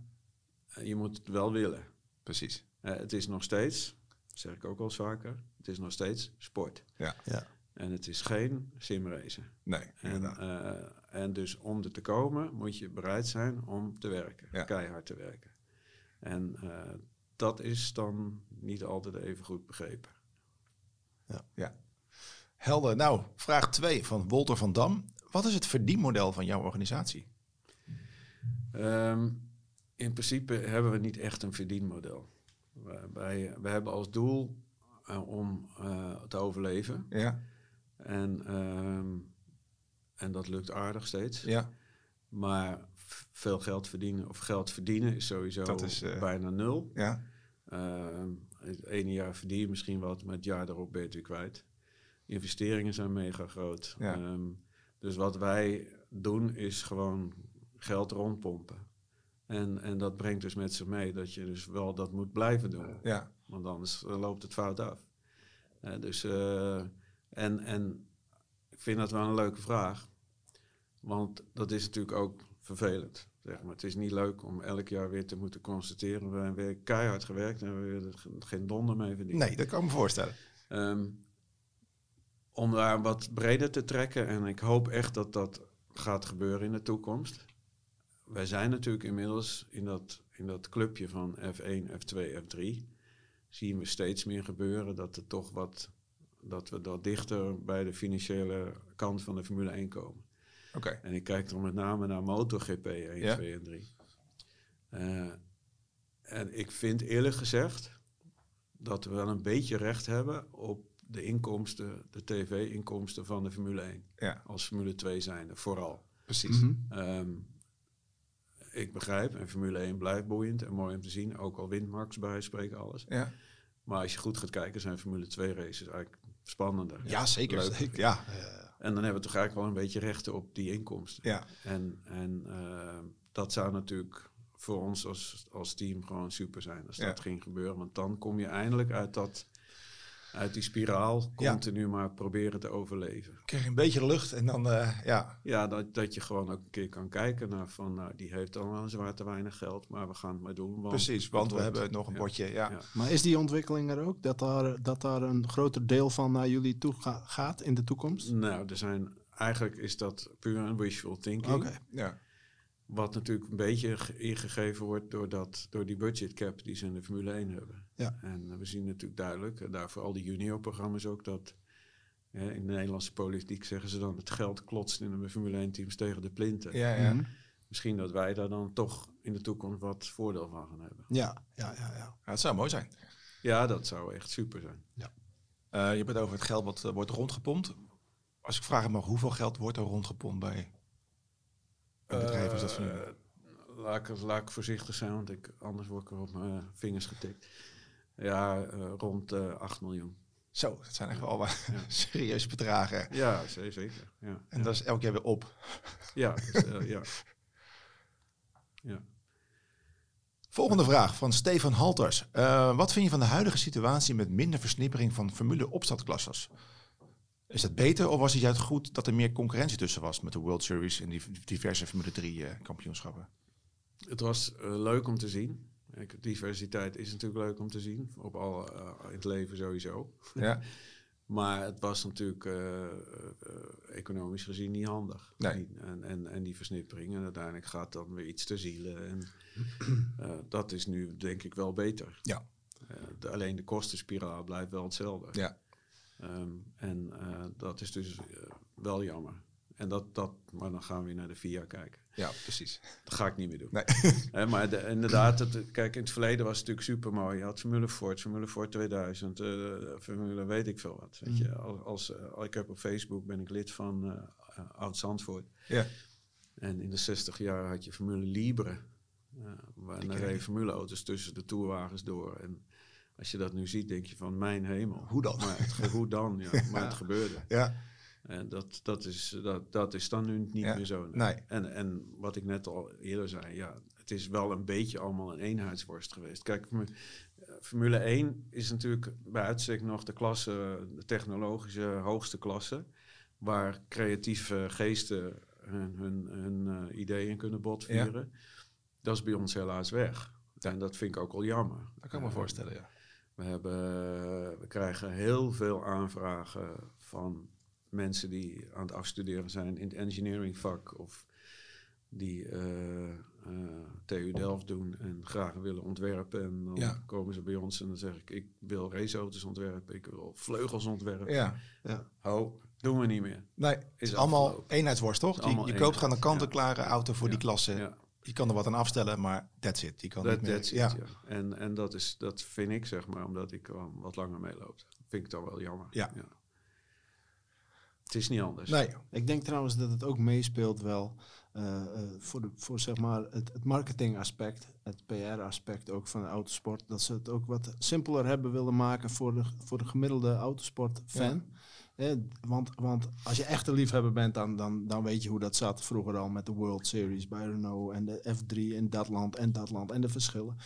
eh, je moet het wel willen. precies. Eh, het is nog steeds, dat zeg ik ook eens vaker, het is nog steeds sport. Ja. Ja. En het is geen simracen. Nee, En, eh, en dus om er te komen moet je bereid zijn om te werken. Ja. Keihard te werken. En eh, dat is dan niet altijd even goed begrepen. Ja. Helder. Nou, vraag 2 van Wolter van Dam. Wat is het verdienmodel van jouw organisatie? Ehm, in principe hebben we niet echt een verdienmodel. Wij, wij hebben als doel eh, om eh, te overleven. Ja. En, ehm, en dat lukt aardig steeds. Ja, Maar veel geld verdienen, of geld verdienen is sowieso is, eh, bijna nul. ja, het ene jaar verdien je misschien wat, maar het jaar daarop ben je het weer kwijt. Investeringen zijn mega groot. Ja. Ehm, dus wat wij doen is gewoon geld rondpompen. En, en dat brengt dus met zich mee dat je dus wel dat moet blijven doen. ja. Want anders eh, loopt het fout af. Eh, dus, eh, en, en ik vind dat wel een leuke vraag. Want dat is natuurlijk ook vervelend. Zeg maar. Het is niet leuk om elk jaar weer te moeten constateren. We hebben weer keihard gewerkt en we hebben er ge- geen donder mee verdiend. Nee, dat kan ik me voorstellen. Ehm, om daar wat breder te trekken. En ik hoop echt dat dat gaat gebeuren in de toekomst. Wij zijn natuurlijk inmiddels in dat, in dat clubje van F1, F2, F3. Zien we steeds meer gebeuren dat er toch wat. Dat we dat dichter bij de financiële kant van de Formule 1 komen. Oké. En ik kijk er met name naar MotoGP 1, Ja. 2 en 3. Eh, en ik vind eerlijk gezegd dat we wel een beetje recht hebben op de inkomsten, de tv-inkomsten van de Formule 1. Ja, Als Formule 2 zijnde, vooral. precies. Mhm. Ehm, ik begrijp, en Formule 1 blijft boeiend en mooi om te zien. Ook al wint Max bij spreken alles. Ja, Maar als je goed gaat kijken, zijn Formule 2 races eigenlijk spannender. ja zeker. Leuk. zeker. Ja, En dan hebben we toch eigenlijk wel een beetje rechten op die inkomsten. ja. En, en eh, dat zou natuurlijk voor ons als, als team gewoon super zijn als Ja. dat ging gebeuren. Want dan kom je eindelijk uit, dat, uit die spiraal Ja. continu maar proberen te overleven. krijg je een beetje lucht en dan, eh, ja, Ja, dat, dat je gewoon ook een keer kan kijken naar van, nou, die heeft dan wel zwaar te weinig geld, maar we gaan het maar doen. Want precies. Want het we wordt- hebben nog een ja. potje, ja. Ja. Maar is die ontwikkeling er ook? Dat daar, dat daar een groter deel van naar jullie toe ga- gaat in de toekomst? Nou, er zijn, eigenlijk is dat puur een wishful thinking. Oké. ja. Wat natuurlijk een beetje ge- ingegeven wordt door, dat, door die budget cap die ze in de Formule 1 hebben. Ja. En eh, we zien natuurlijk duidelijk, en daarvoor al die juniorprogramma's ook, dat hè, in de Nederlandse politiek zeggen ze dan het geld klotst in de Formule 1 teams tegen de plinten. Ja, ja. Mhm. Misschien dat wij daar dan toch in de toekomst wat voordeel van gaan hebben. Ja, ja, ja. ja. Ja, het zou mooi zijn. Ja, dat zou echt super zijn. Eh, je hebt het over het geld wat eh, wordt rondgepompt. Als ik vraag mag, hoeveel geld wordt er rondgepompt bij bedrijf als dat van? Eh, laat, ik, laat ik voorzichtig zijn, want ik, anders word ik er op mijn vingers getikt. Ja, eh, rond eh 8 miljoen. Zo, dat zijn echt wel wat Ja. serieuze bedragen. Ja, ze- zeker. Ja, En dat is elk jaar weer op. ja, dus, eh, ja. ja. Volgende vraag van Stefan Halters. Eh, wat vind je van de huidige situatie met minder versnippering van formule opstartklasses? Is het beter of was het juist goed dat er meer concurrentie tussen was met de World Series en die diverse Formule 3 eh, kampioenschappen? Het was eh, leuk om te zien. Diversiteit is natuurlijk leuk om te zien. Op al, eh, in het leven sowieso. Ja, Maar het was natuurlijk economisch gezien niet handig. Nee. En, en, en die versnippering. En uiteindelijk gaat dan weer iets te zielen. En dat is nu denk ik wel beter. Ja. De- alleen de kostenspiraal blijft wel hetzelfde. ja. Ehm, en eh, dat is dus eh, wel jammer. En dat, dat, maar dan gaan we weer naar de VIA kijken. ja precies. Dat ga ik niet meer doen. Nee. Maar de- inderdaad, het, kijk, in het verleden was het natuurlijk super mooi. Je had Formule Ford, Formule Ford 2000, eh, Formule weet ik veel wat. Weet je, als, als, eh, ik heb op Facebook ben ik lid van Oud Zandvoort. Ja. En in de 60 jaar had je Formule Libre. Uh, waar reden formuleauto's tussen de toerwagens door. En als je dat nu ziet, denk je van mijn hemel. Hoe dan? Maar het, hoe dan, ja. Maar het gebeurde. Ja, En dat, dat, is, dat, dat is dan nu niet Ja, meer zo. nee. En, en wat ik net al eerder zei, ja, het is wel een beetje allemaal een eenheidsworst geweest. Kijk, eh, Formule 1 is natuurlijk bij uitstek nog de klasse, de technologische hoogste klasse, waar creatieve geesten hun, hun, hun eh, ideeën kunnen botvieren. Dat is bij ons helaas weg. En dat vind ik ook al jammer. dat kan ik me Eh, voorstellen, ja. We, hebben, we krijgen heel veel aanvragen van mensen die aan het afstuderen zijn in het engineering vak of die eh, eh, TU Delft doen en graag willen ontwerpen. En dan Ja. komen ze bij ons en dan zeg ik, ik wil raceauto's ontwerpen, ik wil vleugels ontwerpen. Ja, Oh, doen we niet meer. nee, het is Is allemaal afgelopen. eenheidsworst, toch? Je, koopt gewoon een kant-en-klare auto voor Ja. die klasse. Je kan er wat aan afstellen, maar that's it. Je kan Dat niet meer... that's it, ja. ja. En, en dat, is, dat vind ik, zeg maar, omdat ik al wat langer meeloop. Vind ik dan wel jammer. Ja. Het is niet anders. Nee, Ik denk trouwens dat het ook meespeelt wel eh, eh, voor, de, voor zeg maar het, het marketingaspect, het PR-aspect ook van de autosport. Dat ze het ook wat simpeler hebben willen maken voor de, voor de gemiddelde autosportfan. Want, want als je echt een liefhebber bent, dan, dan, dan weet je hoe dat zat vroeger al met de World Series bij Renault en de F3 in dat land en dat land en de verschillen.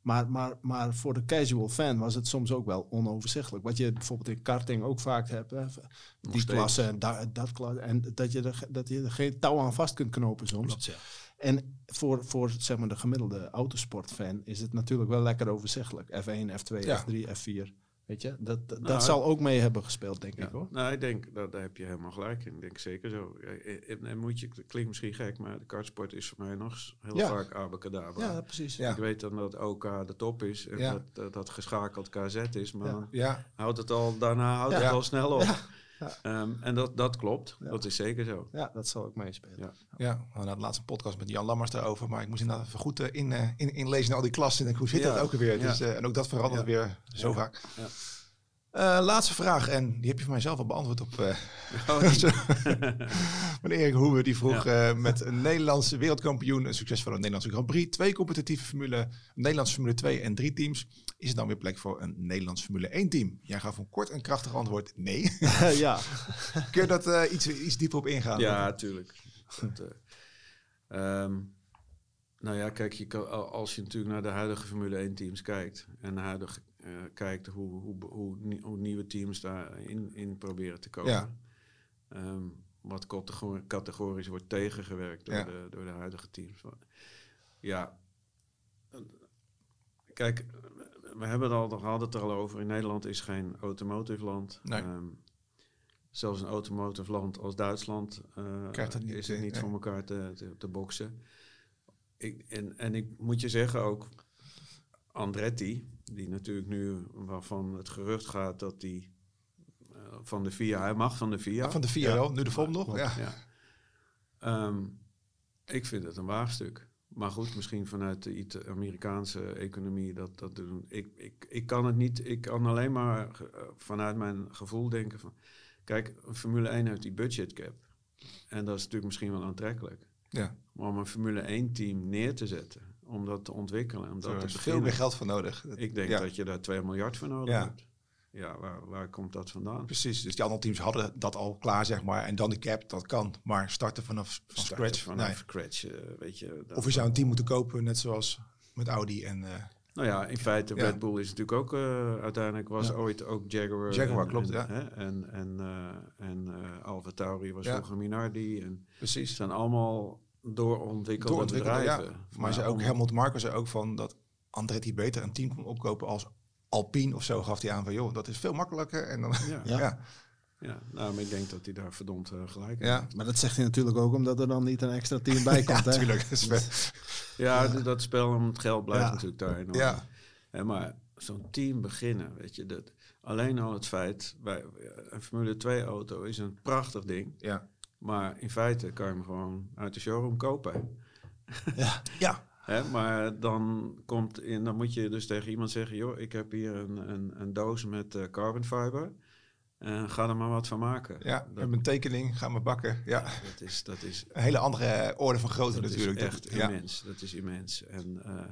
Maar, maar, maar voor de casual fan was het soms ook wel onoverzichtelijk. Wat je bijvoorbeeld in karting ook vaak hebt. Hè, die klasse en da- dat klasse. En dat je, er, dat je er geen touw aan vast kunt knopen soms. klopt, ja. En voor, voor zeg maar, de gemiddelde autosportfan is het natuurlijk wel lekker overzichtelijk. F1, F2, Ja. F3, F4. Weet je, dat, dat, Nou, dat zal ook mee hebben gespeeld, denk Ja. ik hoor. Nou, ik denk, dat, daar heb je helemaal gelijk in. Ik denk zeker zo. En, en moet je, het klinkt misschien gek, maar de kartsport is voor mij nog heel Ja. vaak abacadabra. Ja, precies. Ja. Ik weet dan dat OK de top is en Ja. dat, dat dat geschakeld KZ is, maar Ja. dan Ja, houdt het al, daarna houdt Ja. het al snel op. Ja. Ehm, en dat, dat klopt, Ja. dat is zeker zo. Ja, dat zal ook meespelen. Ja. ja. we hadden laatst een podcast met Jan Lammers daarover. Maar ik moest inderdaad even goed eh, in, eh, in, inlezen in al die klassen. En ik, hoe zit Ja. dat ook alweer? Ja. Dus, eh, en ook dat verandert Ja. weer zo Ja. vaak. Ja. Eh, laatste vraag. En die heb je voor mijzelf al beantwoord op... Oh, Meneer Erik Hoewe die vroeg eh, met een Nederlandse wereldkampioen, een succesvolle Nederlandse Grand Prix, twee competitieve Formule, een Nederlandse Formule 2 en drie teams. Is er dan weer plek voor een Nederlands Formule 1 team? Jij gaf een kort en krachtig antwoord nee. ja. Kun je dat eh, iets, iets dieper op ingaan? Ja, tuurlijk. Dat, eh, ehm, nou ja, kijk, je kan, al- als je natuurlijk naar de huidige Formule 1 teams kijkt en de huidige, eh, kijkt hoe, hoe, hoe, nie- hoe nieuwe teams daarin in proberen te komen. Ja. Ehm, wat categor- categorisch wordt tegengewerkt door, Ja. de, door de huidige teams. Ja, kijk, we hebben het al, we hadden het er al over. In Nederland is geen automotive land. Nee. Ehm, zelfs een automotive land als Duitsland eh, niet, is het niet nee. voor elkaar te, te, te boksen. Ik, en, en ik moet je zeggen ook, Andretti, die natuurlijk nu, waarvan het gerucht gaat dat hij van de VIA, hij mag van de VIA. Van de Ja. wel, nu de vorm nog. Ja. Ja. Ehm, ik vind het een waagstuk. Maar goed, misschien vanuit de Ita- Amerikaanse economie dat, dat doen. Ik, ik, ik kan het niet, ik kan alleen maar eh, vanuit mijn gevoel denken van... Kijk, Formule 1 heeft die budget cap. En dat is natuurlijk misschien wel aantrekkelijk. Ja. Maar om een Formule 1 team neer te zetten, om dat te ontwikkelen, om dat te is veel meer geld voor nodig. Ik denk ja, dat je daar 2 miljard voor nodig Ja. hebt. Ja, waar, waar komt dat vandaan? Precies, dus die andere teams hadden dat al klaar, zeg maar. En dan die cap, dat kan. Maar starten vanaf van Starten scratch, Vanaf nee. scratch, eh, weet je. Of je zou een team moeten kopen, net zoals met Audi en... eh, Nou ja, in feite. Red Bull is natuurlijk ook, eh, uiteindelijk was Ja. ooit ook Jaguar. Jaguar, en, klopt, en, ja. Hè, en en, en Alfa Tauri was Ja. vroeger Minardi. En het precies. zijn allemaal doorontwikkelde, doorontwikkelde, bedrijven. ja. Maar zei ook om- Helmut Marko zei ook van dat Andretti beter een team kon opkopen als Alpine of zo, gaf hij aan van joh, dat is veel makkelijker. En dan, Ja, Ja. ja. ja, nou, maar ik denk dat hij daar verdomd eh, gelijk Ja. heeft. Maar dat zegt hij natuurlijk ook omdat er dan niet een extra team bij komt. Ja, hè? natuurlijk. Ja, dat spel om het geld blijft Ja. natuurlijk daar enorm. Ja. Hè, maar zo'n team beginnen, weet je, dat, alleen al het feit, bij, een Formule 2 auto is een prachtig ding. ja. Maar in feite kan je hem gewoon uit de showroom kopen. Ja. Hè, maar dan, komt in, dan moet je dus tegen iemand zeggen: joh, ik heb hier een, een, een doos met eh, carbon fiber. En ga er maar wat van maken. Ja, dat, hebben een tekening, gaan we bakken. Ja, dat is, dat is, een hele andere eh, orde van grootte dat natuurlijk. is Dat- echt ja. immens. Dat is immens. En eh,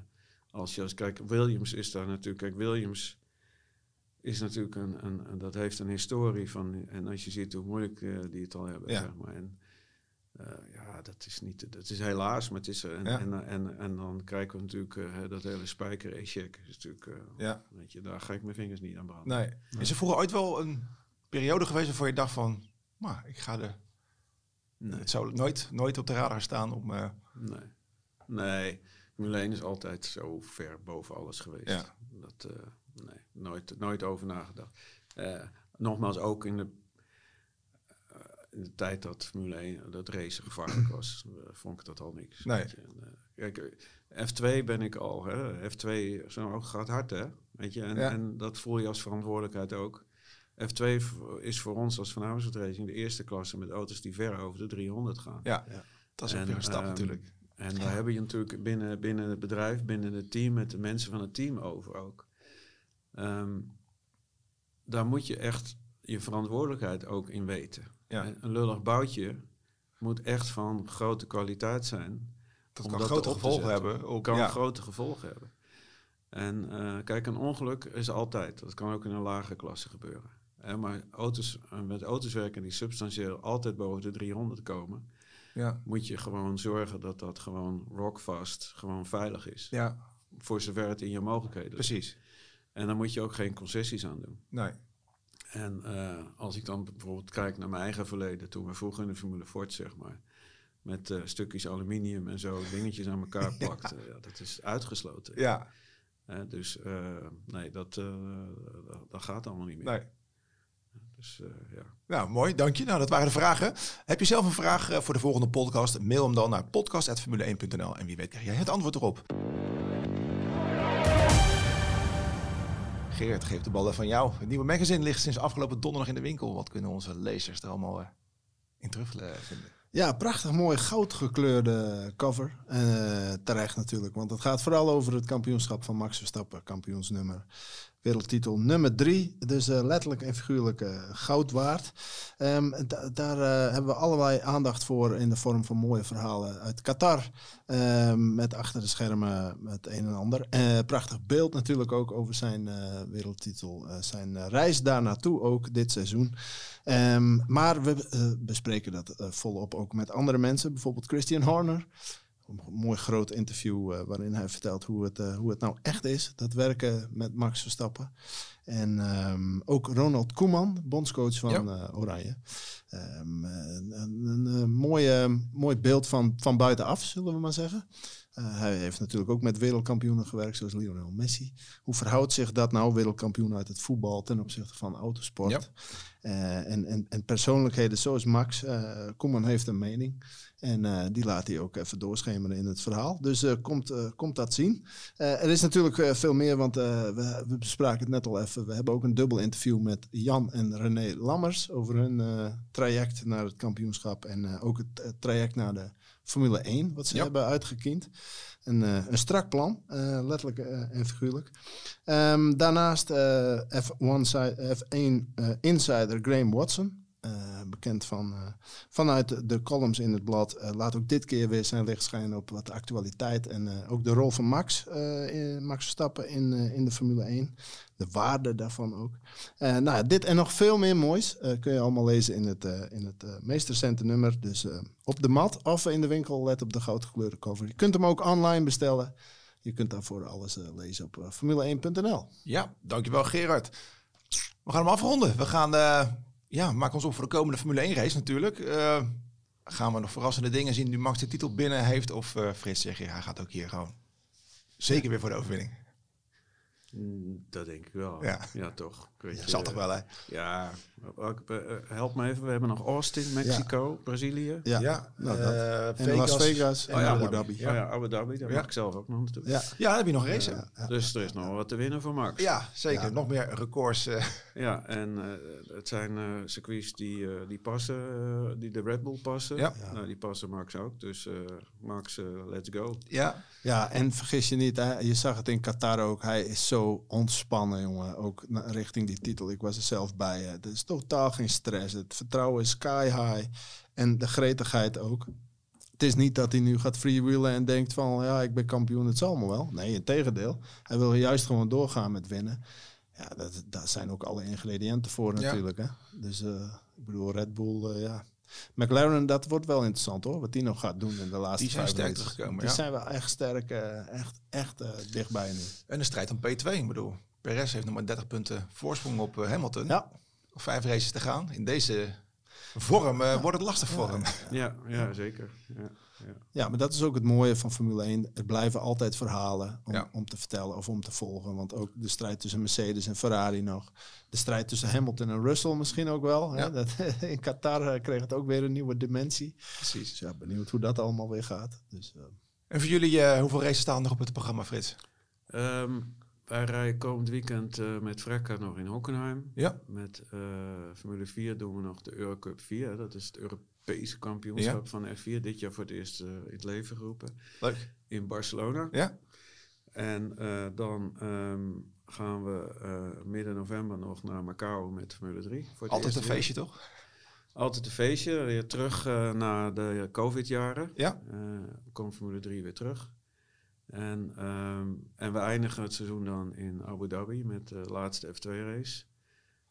als je als kijkt, Williams is daar natuurlijk. Kijk, Williams is natuurlijk een, een, een- dat heeft een historie van. En als je ziet hoe moeilijk eh, die het al hebben, Ja. zeg maar. En, eh, ja, dat is niet, dat is helaas, maar het is er. En, Ja. en, en, en dan krijgen we natuurlijk eh, dat hele spijker check is natuurlijk, Ja. weet je, daar ga ik mijn vingers niet aan branden. Nee. Is er vroeger ooit wel een periode geweest waarvoor je dacht van, maar ik ga er, Nee. het zou nooit, nooit op de radar staan om, Nee. Nee. 1 is altijd zo ver boven alles geweest. Ja. Dat, nee, nooit, nooit over nagedacht. Eh, nogmaals, ook in de, eh, in de tijd dat Formule 1, dat racen gevaarlijk was, eh, vond ik dat al niks. Nee. Kijk, eh, F2 ben ik al, hè. F2, zo'n ook gaat hard, hè. Weet je, en, Ja. en dat voel je als verantwoordelijkheid ook. F2 v- is voor ons als Van Amersfoort Racing de eerste klasse met auto's die ver over de 300 gaan. ja, dat is ook En, weer een stap ehm, natuurlijk. En daar heb je natuurlijk binnen, binnen het bedrijf, binnen het team, met de mensen van het team over ook. Ehm, daar moet je echt je verantwoordelijkheid ook in weten. Ja. Een lullig boutje moet echt van grote kwaliteit zijn. Dat kan dat grote gevolgen hebben. Ook, kan ja. grote gevolgen hebben. En eh, kijk, een ongeluk is altijd. Dat kan ook in een lage klasse gebeuren. Hè, maar auto's, eh, met auto's werken die substantieel altijd boven de 300 komen, Ja. moet je gewoon zorgen dat dat gewoon rockvast, gewoon veilig is. ja, Voor zover het in je mogelijkheden precies. En dan moet je ook geen concessies aan doen. Nee. En eh, als ik dan bijvoorbeeld kijk naar mijn eigen verleden, toen we vroeger in de Formule Ford, zeg maar, met eh, stukjes aluminium en zo dingetjes aan elkaar plakten, ja, dat is uitgesloten. Ja, dus eh, nee, dat, dat, dat gaat allemaal niet meer. nee. Dus eh, ja. Nou, mooi, dank je. Nou, dat waren de vragen. Heb je zelf een vraag voor de volgende podcast? Mail hem dan naar podcast.formule1.nl en wie weet krijg jij het antwoord erop. Geert, geef de bal even van jou. Het nieuwe magazine ligt sinds afgelopen donderdag in de winkel. Wat kunnen onze lezers er allemaal eh, in terug eh, vinden? Ja, prachtig mooi goudgekleurde cover. Eh, terecht natuurlijk, want het gaat vooral over het kampioenschap van Max Verstappen, kampioensnummer. Wereldtitel nummer drie, dus eh, letterlijk en figuurlijk eh, goud waard. Ehm, da- daar eh, hebben we allerlei aandacht voor in de vorm van mooie verhalen uit Qatar. Ehm, met achter de schermen het een en ander. Prachtig beeld natuurlijk ook over zijn wereldtitel. zijn reis daar naartoe ook dit seizoen. Ehm, maar we bespreken dat volop ook met andere mensen. Bijvoorbeeld Christian Horner. Een mooi groot interview eh, waarin hij vertelt hoe het, eh, hoe het nou echt is. Dat werken met Max Verstappen. En ehm, ook Ronald Koeman, bondscoach van Ja. eh, Oranje. Ehm, een, een, een, mooie, mooi beeld van, van buitenaf, zullen we maar zeggen. Hij heeft natuurlijk ook met wereldkampioenen gewerkt, zoals Lionel Messi. Hoe verhoudt zich dat nou, wereldkampioen uit het voetbal, ten opzichte van autosport? Ja. En, en, en persoonlijkheden zoals Max, Koeman heeft een mening. En eh, die laat hij ook even doorschemeren in het verhaal. Dus eh, komt, eh, komt dat zien. Er is natuurlijk veel meer, want we, we bespraken het net al even. We hebben ook een dubbel interview met Jan en René Lammers over hun traject naar het kampioenschap. En ook het traject naar de Formule 1, wat ze Ja. hebben uitgekiend. Een, een strak plan, letterlijk en figuurlijk. Ehm, daarnaast eh, F1, si- F1 eh, insider Graham Watson. Eh, bekend van, eh, vanuit de, de columns in het blad. eh, laat ook dit keer weer zijn licht schijnen op wat actualiteit. En ook de rol van Max, Max Verstappen in, in de Formule 1. De waarde daarvan ook. Nou, dit en nog veel meer moois kun je allemaal lezen in het, in het meest recente nummer. Dus op de mat of in de winkel, let op de goudgekleurde cover. Je kunt hem ook online bestellen. Je kunt daarvoor alles lezen op eh, formule1.nl. Ja, dankjewel Gerard. We gaan hem afronden. We gaan, ja, maken ons op voor de komende Formule 1 race natuurlijk. Eh, gaan we nog verrassende dingen zien nu Max de titel binnen heeft? Of eh, Frits, zeg je, hij gaat ook hier gewoon zeker weer voor de overwinning. Mm, Dat denk ik wel. Ja. Ja, toch. Weet je, Zal toch wel, hè? Ja, eh, help me even. We hebben nog Austin, Mexico, Brazilië. Ja, nou, dat. eh, En Las Vegas en Oh ja, Abu Dhabi. Ja, ja Abu Dhabi, daar Ja. mag ik zelf ook nog naartoe. Ja. Ja, dan heb je nog een race. hè? Ja. Dus er is nog wat te winnen voor Max. Ja, zeker. Ja. Nog meer records. eh, Ja, en eh, het zijn eh, circuits die, eh, die passen, eh, die de Red Bull passen. Ja. Nou, die passen Max ook. Dus eh, Max, eh, let's go. ja, Ja, en vergis je niet, hè, je zag het in Qatar ook. Hij is zo ontspannen, jongen. Ook na- richting die titel. Ik was er zelf bij. Hè. Totaal geen stress. Het vertrouwen is sky high. En de gretigheid ook. Het is niet dat hij nu gaat freewheelen en denkt van... ja, ik ben kampioen, het zal me wel. Nee, in tegendeel. Hij wil juist gewoon doorgaan met winnen. Ja, dat, daar zijn ook alle ingrediënten voor Ja. natuurlijk. Hè. Dus eh, ik bedoel, Red Bull, eh, ja... McLaren, dat wordt wel interessant hoor. Wat die nog gaat doen in de laatste Die zijn sterk teruggekomen, Die ja. zijn wel echt sterk, eh, echt, echt dichtbij nu. en een strijd om P2. Ik bedoel, Perez heeft nog maar 30 punten voorsprong op Hamilton. Ja, Vijf races te gaan. In deze vorm eh, wordt het lastig voor hem. Ja, ja zeker. Ja, ja. ja, maar dat is ook het mooie van Formule 1. Er blijven altijd verhalen om, Ja. om te vertellen of om te volgen. Want ook de strijd tussen Mercedes en Ferrari nog. De strijd tussen Hamilton en Russell misschien ook wel. Hè? Dat, in Qatar eh, kreeg het ook weer een nieuwe dimensie. Precies. Dus ja, benieuwd hoe dat allemaal weer gaat. Dus, eh, En voor jullie, eh, hoeveel races staan er nog op het programma, Frits? Ehm, wij rijden komend weekend eh, met Frekka nog in Hockenheim. Ja. Met eh, Formule 4 doen we nog de Eurocup 4. Dat is het Europese kampioenschap van F4. Dit jaar voor het eerst eh, in het leven geroepen. Leuk. In Barcelona. Ja? En dan ehm, gaan we midden november nog naar Macau met Formule 3. Voor het Altijd een feestje, toch? Altijd een feestje. Weer terug naar de COVID-jaren. Ja. Komt Formule 3 weer terug. En, um, en we eindigen het seizoen dan in Abu Dhabi met de laatste F2-race.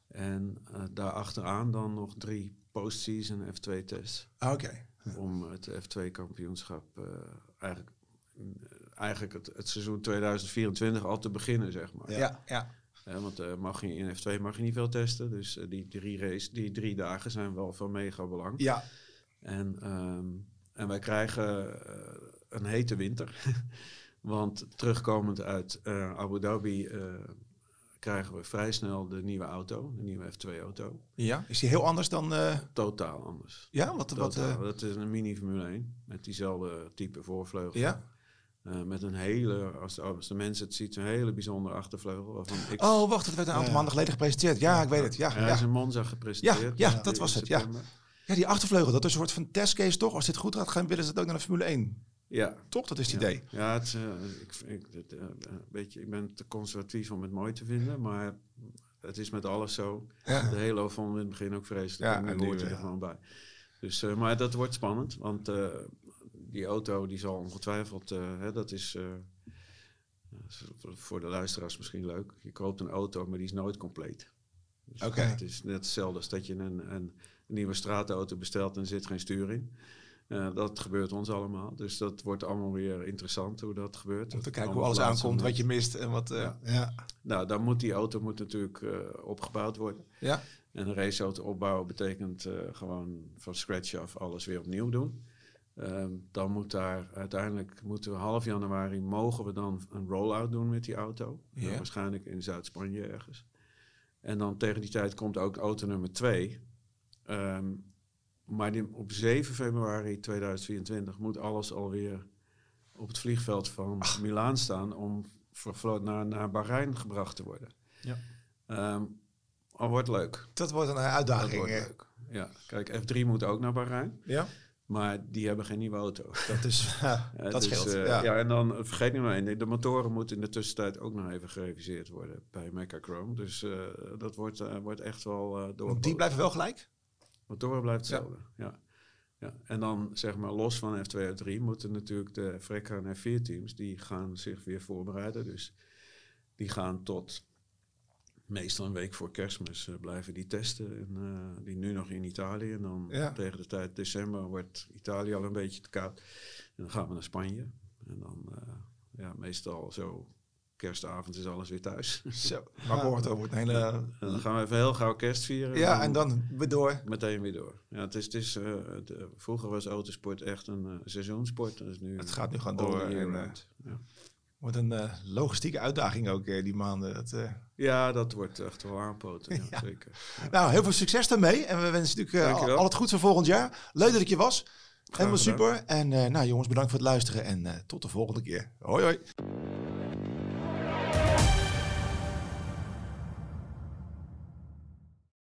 En uh, daarachteraan dan nog drie postseason F2-tests. Ah, Oké. Om het F2-kampioenschap eigenlijk, eigenlijk het, het, seizoen 2024 al te beginnen, zeg maar. Ja, ja. Ja, want uh, mag je in F2 mag je niet veel testen. Dus die, drie race, die drie dagen zijn wel van mega belang. Ja. En, um, en wij krijgen een hete winter. want terugkomend uit Abu Dhabi krijgen we vrij snel de nieuwe auto, de nieuwe F2-auto. Ja, is die heel anders dan... Totaal anders. Ja, wat... Totaal. wat dat is een mini Formule 1 met diezelfde type voorvleugel. Ja. Uh, met een hele, als de, als de mensen het ziet, een hele bijzondere achtervleugel. Ik oh, wacht, het werd een aantal ja, maanden geleden gepresenteerd. Ja, ik weet het. Ja, ja. Hij is in Monza gepresenteerd. Ja, ja dat was het. Ja. ja, die achtervleugel, dat is een soort van testcase toch? Als dit goed gaat, gaan willen ze het ook naar de Formule 1. Ja. Toch, dat is het ja. idee. Ja, het, uh, ik, ik, het, uh, beetje, ik ben te conservatief om het mooi te vinden, maar het is met alles zo. Ja. De Halo vond in het begin ook vreselijk. Ja, en nu en nu, hoort ja. er gewoon bij. Dus, uh, maar dat wordt spannend, want die auto die zal ongetwijfeld, hè, dat is voor de luisteraars misschien leuk. Je koopt een auto, maar die is nooit compleet. Dus Oké. Het is net hetzelfde als dat je een, een, nieuwe straatauto bestelt en er zit geen stuur in. Uh, dat gebeurt ons allemaal. Dus dat wordt allemaal weer interessant hoe dat gebeurt. Om te kijken hoe alles aankomt, wat je mist en wat... Uh, ja. Ja. Nou, dan moet die auto moet natuurlijk uh, opgebouwd worden. Ja. En een raceauto opbouwen betekent gewoon van scratch af alles weer opnieuw doen. Um, dan moet daar uiteindelijk moeten we half januari mogen we dan een roll-out doen met die auto. Ja. Uh, waarschijnlijk in Zuid-Spanje ergens. En dan tegen die tijd komt ook auto nummer 2. Um, maar die, op 7 februari 2024 moet alles alweer op het vliegveld van Ach. Milaan staan om vervloot naar, naar Bahrein gebracht te worden. Ja. Um, al wordt leuk. Dat wordt een Dat uitdaging. wordt hè? leuk. Ja, kijk, F3 moet ook naar Bahrein. Ja, Maar die hebben geen nieuwe auto. dat is... Ja, Dat dus, scheelt, eh, ja. ja. en dan eh, vergeet niet één. De motoren moeten in de tussentijd ook nog even gereviseerd worden bij Mechachrome. Dus eh, dat wordt, eh, wordt echt wel door. Want die blijven wel gelijk? Motoren blijft hetzelfde. Ja. Ja. En dan zeg maar los van F2 en F3 moeten natuurlijk de Frecca en F4 teams die gaan zich weer voorbereiden. Dus die gaan tot meestal een week voor kerstmis uh, blijven die testen. En, uh, die nu nog in Italië. En dan Ja. tegen de tijd december wordt Italië al een beetje te koud. En dan gaan we naar Spanje. En dan uh, ja, meestal zo kerstavond is alles weer thuis. Zo. Maar ik hoor het, wordt een hele... En dan gaan we even heel gauw kerst vieren. Ja, en dan weer door. Meteen weer door. Ja, het is, het is, uh, het, uh, vroeger was autosport echt een uh, seizoenssport. Dat is nu Het gaat nu gewoon door. En, eh, ja. wordt een eh, logistieke uitdaging ook eh, die maanden. Dat, eh, ja, dat wordt echt wel aanpoten. Ja, Ja. Zeker. Nou, heel veel succes daarmee. En we wensen natuurlijk eh, al, al het goed voor volgend jaar. Leuk dat ik je was. Helemaal super. En eh, nou jongens, bedankt voor het luisteren. En eh, tot de volgende keer. Hoi hoi.